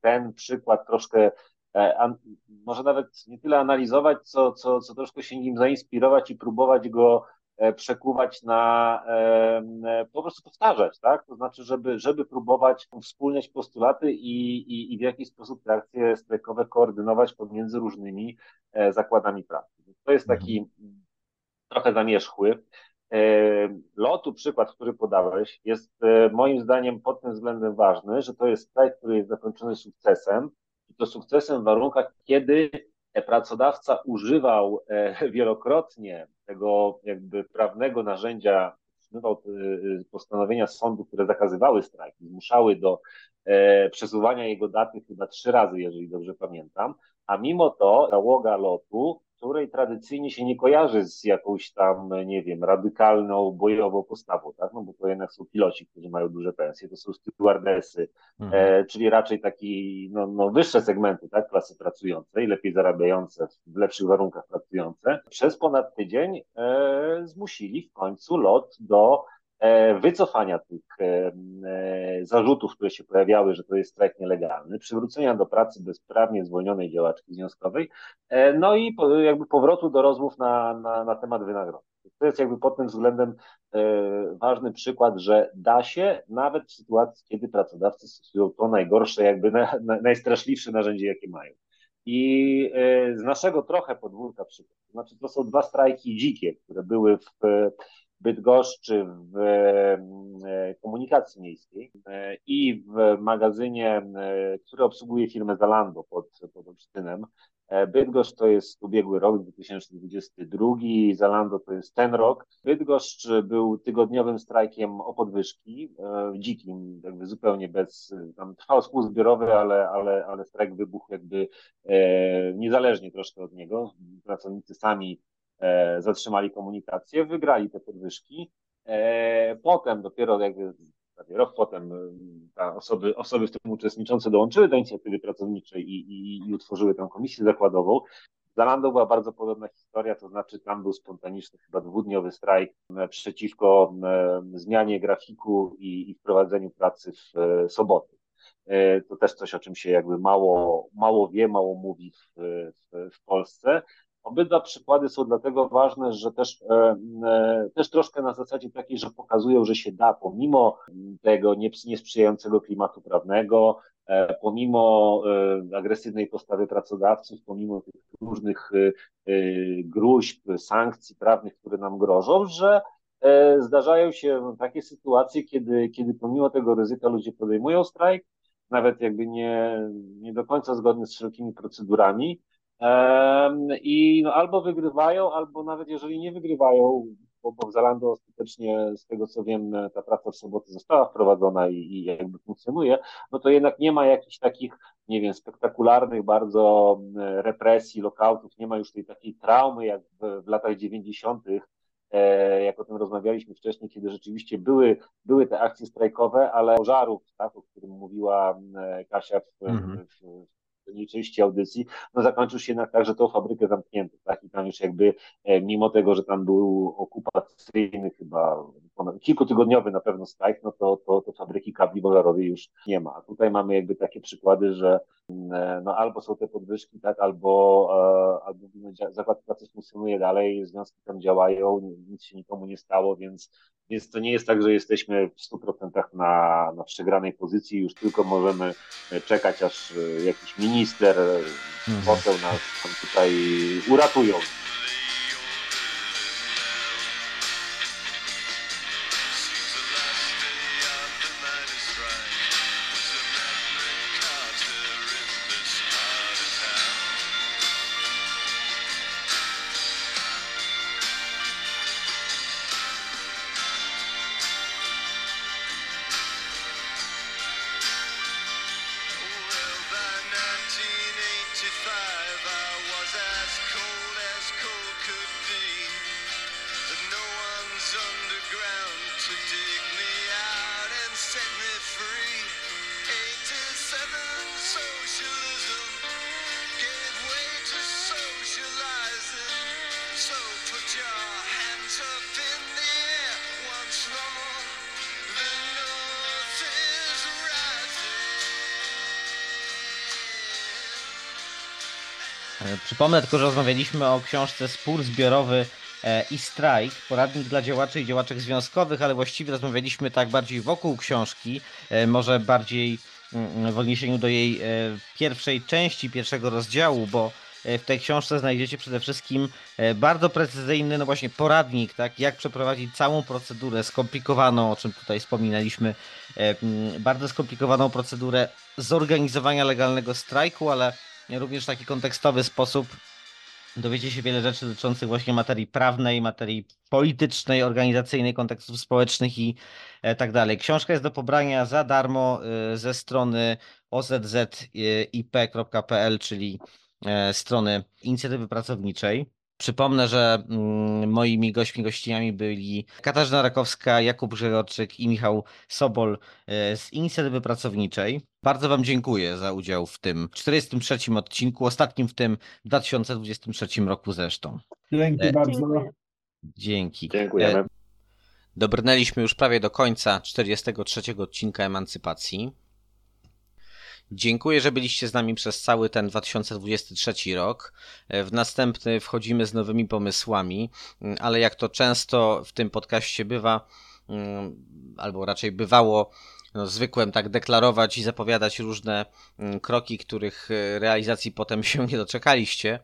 ten przykład troszkę E, może nawet nie tyle analizować, co, co, co troszkę się nim zainspirować i próbować go e, przekuwać na e, po prostu powtarzać, tak? To znaczy, żeby, żeby próbować wspólniać postulaty i, i, i w jakiś sposób te akcje strajkowe koordynować pomiędzy różnymi zakładami pracy. To jest taki mhm. trochę zamierzchły. Lotu, przykład, który podałeś, jest moim zdaniem pod tym względem ważny, że to jest strajk, który jest zakończony sukcesem, to sukcesem w warunkach, kiedy pracodawca używał e, wielokrotnie tego jakby prawnego narzędzia, używał e, postanowienia sądu, które zakazywały strajki, zmuszały do e, przesuwania jego daty chyba trzy razy, jeżeli dobrze pamiętam, a mimo to załoga lotu której tradycyjnie się nie kojarzy z jakąś tam, nie wiem, radykalną, bojową postawą, tak? No bo to jednak są piloci, którzy mają duże pensje, to są stewardesy, mhm. e, czyli raczej taki, no, no wyższe segmenty, tak? Klasy pracującej, lepiej zarabiające, w lepszych warunkach pracujące. Przez ponad tydzień e, zmusili w końcu lot do wycofania tych e, e, zarzutów, które się pojawiały, że to jest strajk nielegalny, przywrócenia do pracy bezprawnie zwolnionej działaczki związkowej, no i jakby powrotu do rozmów na, na, na temat wynagrodzeń. To jest jakby pod tym względem ważny przykład, że da się nawet w sytuacji, kiedy pracodawcy stosują to najgorsze, jakby na, na, najstraszliwsze narzędzie, jakie mają. I z naszego trochę podwórka przykład, to znaczy to są dwa strajki dzikie, które były w Bydgoszczy w e, komunikacji miejskiej e, i w magazynie, e, który obsługuje firmę Zalando pod, pod Olsztynem, E, Bydgoszcz to jest ubiegły rok, 2022, Zalando to jest ten rok. Bydgoszcz był tygodniowym strajkiem o podwyżki, e, dzikim, jakby zupełnie bez, tam trwał spół zbiorowy, ale, ale, ale strajk wybuchł jakby e, niezależnie troszkę od niego. Pracownicy sami e, zatrzymali komunikację, wygrali te podwyżki. E, potem dopiero jakby rok potem y, ta osoby, osoby w tym uczestniczące dołączyły do inicjatywy pracowniczej i, i, i utworzyły tę komisję zakładową. Zalando była bardzo podobna historia, to znaczy tam był spontaniczny, chyba dwudniowy strajk e, przeciwko e, zmianie grafiku i, i wprowadzeniu pracy w e, soboty. To też coś, o czym się jakby mało, mało wie, mało mówi w, w, w Polsce. Obydwa przykłady są dlatego ważne, że też, e, e, też troszkę na zasadzie takiej, że pokazują, że się da, pomimo tego niesprzyjającego klimatu prawnego, e, pomimo agresywnej postawy pracodawców, pomimo tych różnych gruźb, sankcji prawnych, które nam grożą, że zdarzają się takie sytuacje, kiedy, kiedy pomimo tego ryzyka ludzie podejmują strajk, nawet jakby nie, nie do końca zgodnie z wszelkimi procedurami, i no, albo wygrywają, albo nawet jeżeli nie wygrywają, bo, bo w Zalando ostatecznie, z tego co wiem, ta praca w soboty została wprowadzona i, i jakby funkcjonuje, no to jednak nie ma jakichś takich, nie wiem, spektakularnych bardzo represji, lokautów, nie ma już tej takiej traumy jak w, w latach 90., e, jak o tym rozmawialiśmy wcześniej, kiedy rzeczywiście były, były te akcje strajkowe, ale pożarów, tak, o którym mówiła Kasia w, mhm. w, w tej części audycji, no zakończył się jednak tak, że tą fabrykę zamknięto, tak, i tam już jakby, e, mimo tego, że tam był okupacyjny chyba kilkutygodniowy na pewno strajk, no to, to, to fabryki kabli wolarowej już nie ma. Tutaj mamy jakby takie przykłady, że mm, e, no albo są te podwyżki, tak, albo, e, albo zakład pracy funkcjonuje dalej, związki tam działają, nic się nikomu nie stało, więc, więc to nie jest tak, że jesteśmy w 100% na, na przegranej pozycji, już tylko możemy czekać, aż jakiś minister, mhm. poseł nas tutaj uratują. Przypomnę tylko, że rozmawialiśmy o książce Spór zbiorowy e, i strajk, poradnik dla działaczy i działaczek związkowych, ale właściwie rozmawialiśmy tak bardziej wokół książki, e, może bardziej mm, w odniesieniu do jej e, pierwszej części, pierwszego rozdziału, bo w tej książce znajdziecie przede wszystkim bardzo precyzyjny, no właśnie poradnik, tak, jak przeprowadzić całą procedurę skomplikowaną, o czym tutaj wspominaliśmy, bardzo skomplikowaną procedurę zorganizowania legalnego strajku, ale również w taki kontekstowy sposób dowiecie się wiele rzeczy dotyczących właśnie materii prawnej, materii politycznej, organizacyjnej, kontekstów społecznych i e, tak dalej. Książka jest do pobrania za darmo e, ze strony ozzip.pl, czyli e, strony inicjatywy pracowniczej. Przypomnę, że mm, moimi gośćmi, gościniami byli Katarzyna Rakowska, Jakub Grzegorczyk i Michał Sobol e, z Inicjatywy Pracowniczej. Bardzo Wam dziękuję za udział w tym 43 odcinku, ostatnim w tym 2023 roku zresztą. Dzięki e, bardzo. Dzięki. Dziękujemy. E, dobrnęliśmy już prawie do końca 43 odcinka Emancypacji. Dziękuję, że byliście z nami przez cały ten 2023 rok. E, w następny wchodzimy z nowymi pomysłami, mm, ale jak to często w tym podcaście bywa, mm, albo raczej bywało, no, zwykłem tak deklarować i zapowiadać różne mm, kroki, których e, realizacji potem się nie doczekaliście.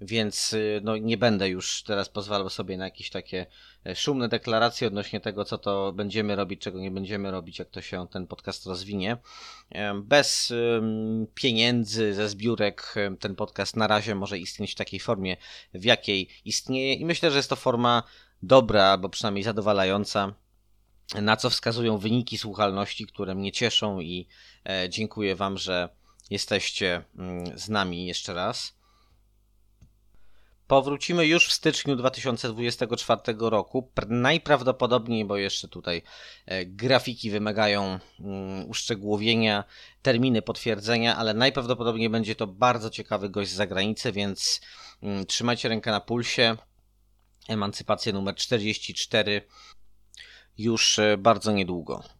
Więc y, no, nie będę już teraz pozwalał sobie na jakieś takie e, szumne deklaracje odnośnie tego, co to będziemy robić, czego nie będziemy robić, jak to się ten podcast rozwinie. E, Bez pieniędzy, ze zbiórek em, ten podcast na razie może istnieć w takiej formie, w jakiej istnieje i myślę, że jest to forma dobra, albo przynajmniej zadowalająca, na co wskazują wyniki słuchalności, które mnie cieszą i e, dziękuję Wam, że jesteście mm, z nami jeszcze raz. Powrócimy już w styczniu 2024 roku. Pr- Najprawdopodobniej, bo jeszcze tutaj e, grafiki wymagają mm, uszczegółowienia, terminy potwierdzenia, ale najprawdopodobniej będzie to bardzo ciekawy gość z zagranicy, więc mm, trzymajcie rękę na pulsie. Emancypacja numer 44 już e, bardzo niedługo.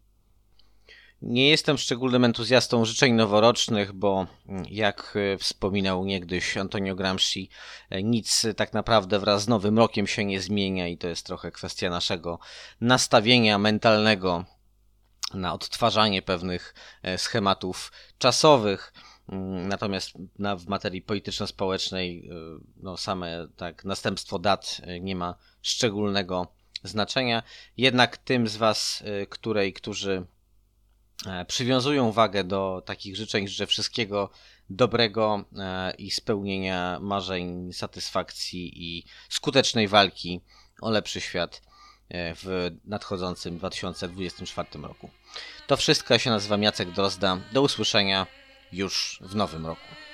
Nie jestem szczególnym entuzjastą życzeń noworocznych, bo mm, jak e, wspominał niegdyś Antonio Gramsci, e, nic tak naprawdę wraz z nowym rokiem się nie zmienia i to jest trochę kwestia naszego nastawienia mentalnego na odtwarzanie pewnych e, schematów czasowych. Mm, Natomiast na, w materii polityczno-społecznej no, same tak, następstwo dat nie ma szczególnego znaczenia. Jednak tym z Was, której, którzy przywiązują wagę do takich życzeń, życzę wszystkiego dobrego e, i spełnienia marzeń, satysfakcji i skutecznej walki o lepszy świat e, w nadchodzącym 2024 roku. To wszystko, ja się nazywam Jacek Drozda. Do usłyszenia już w nowym roku.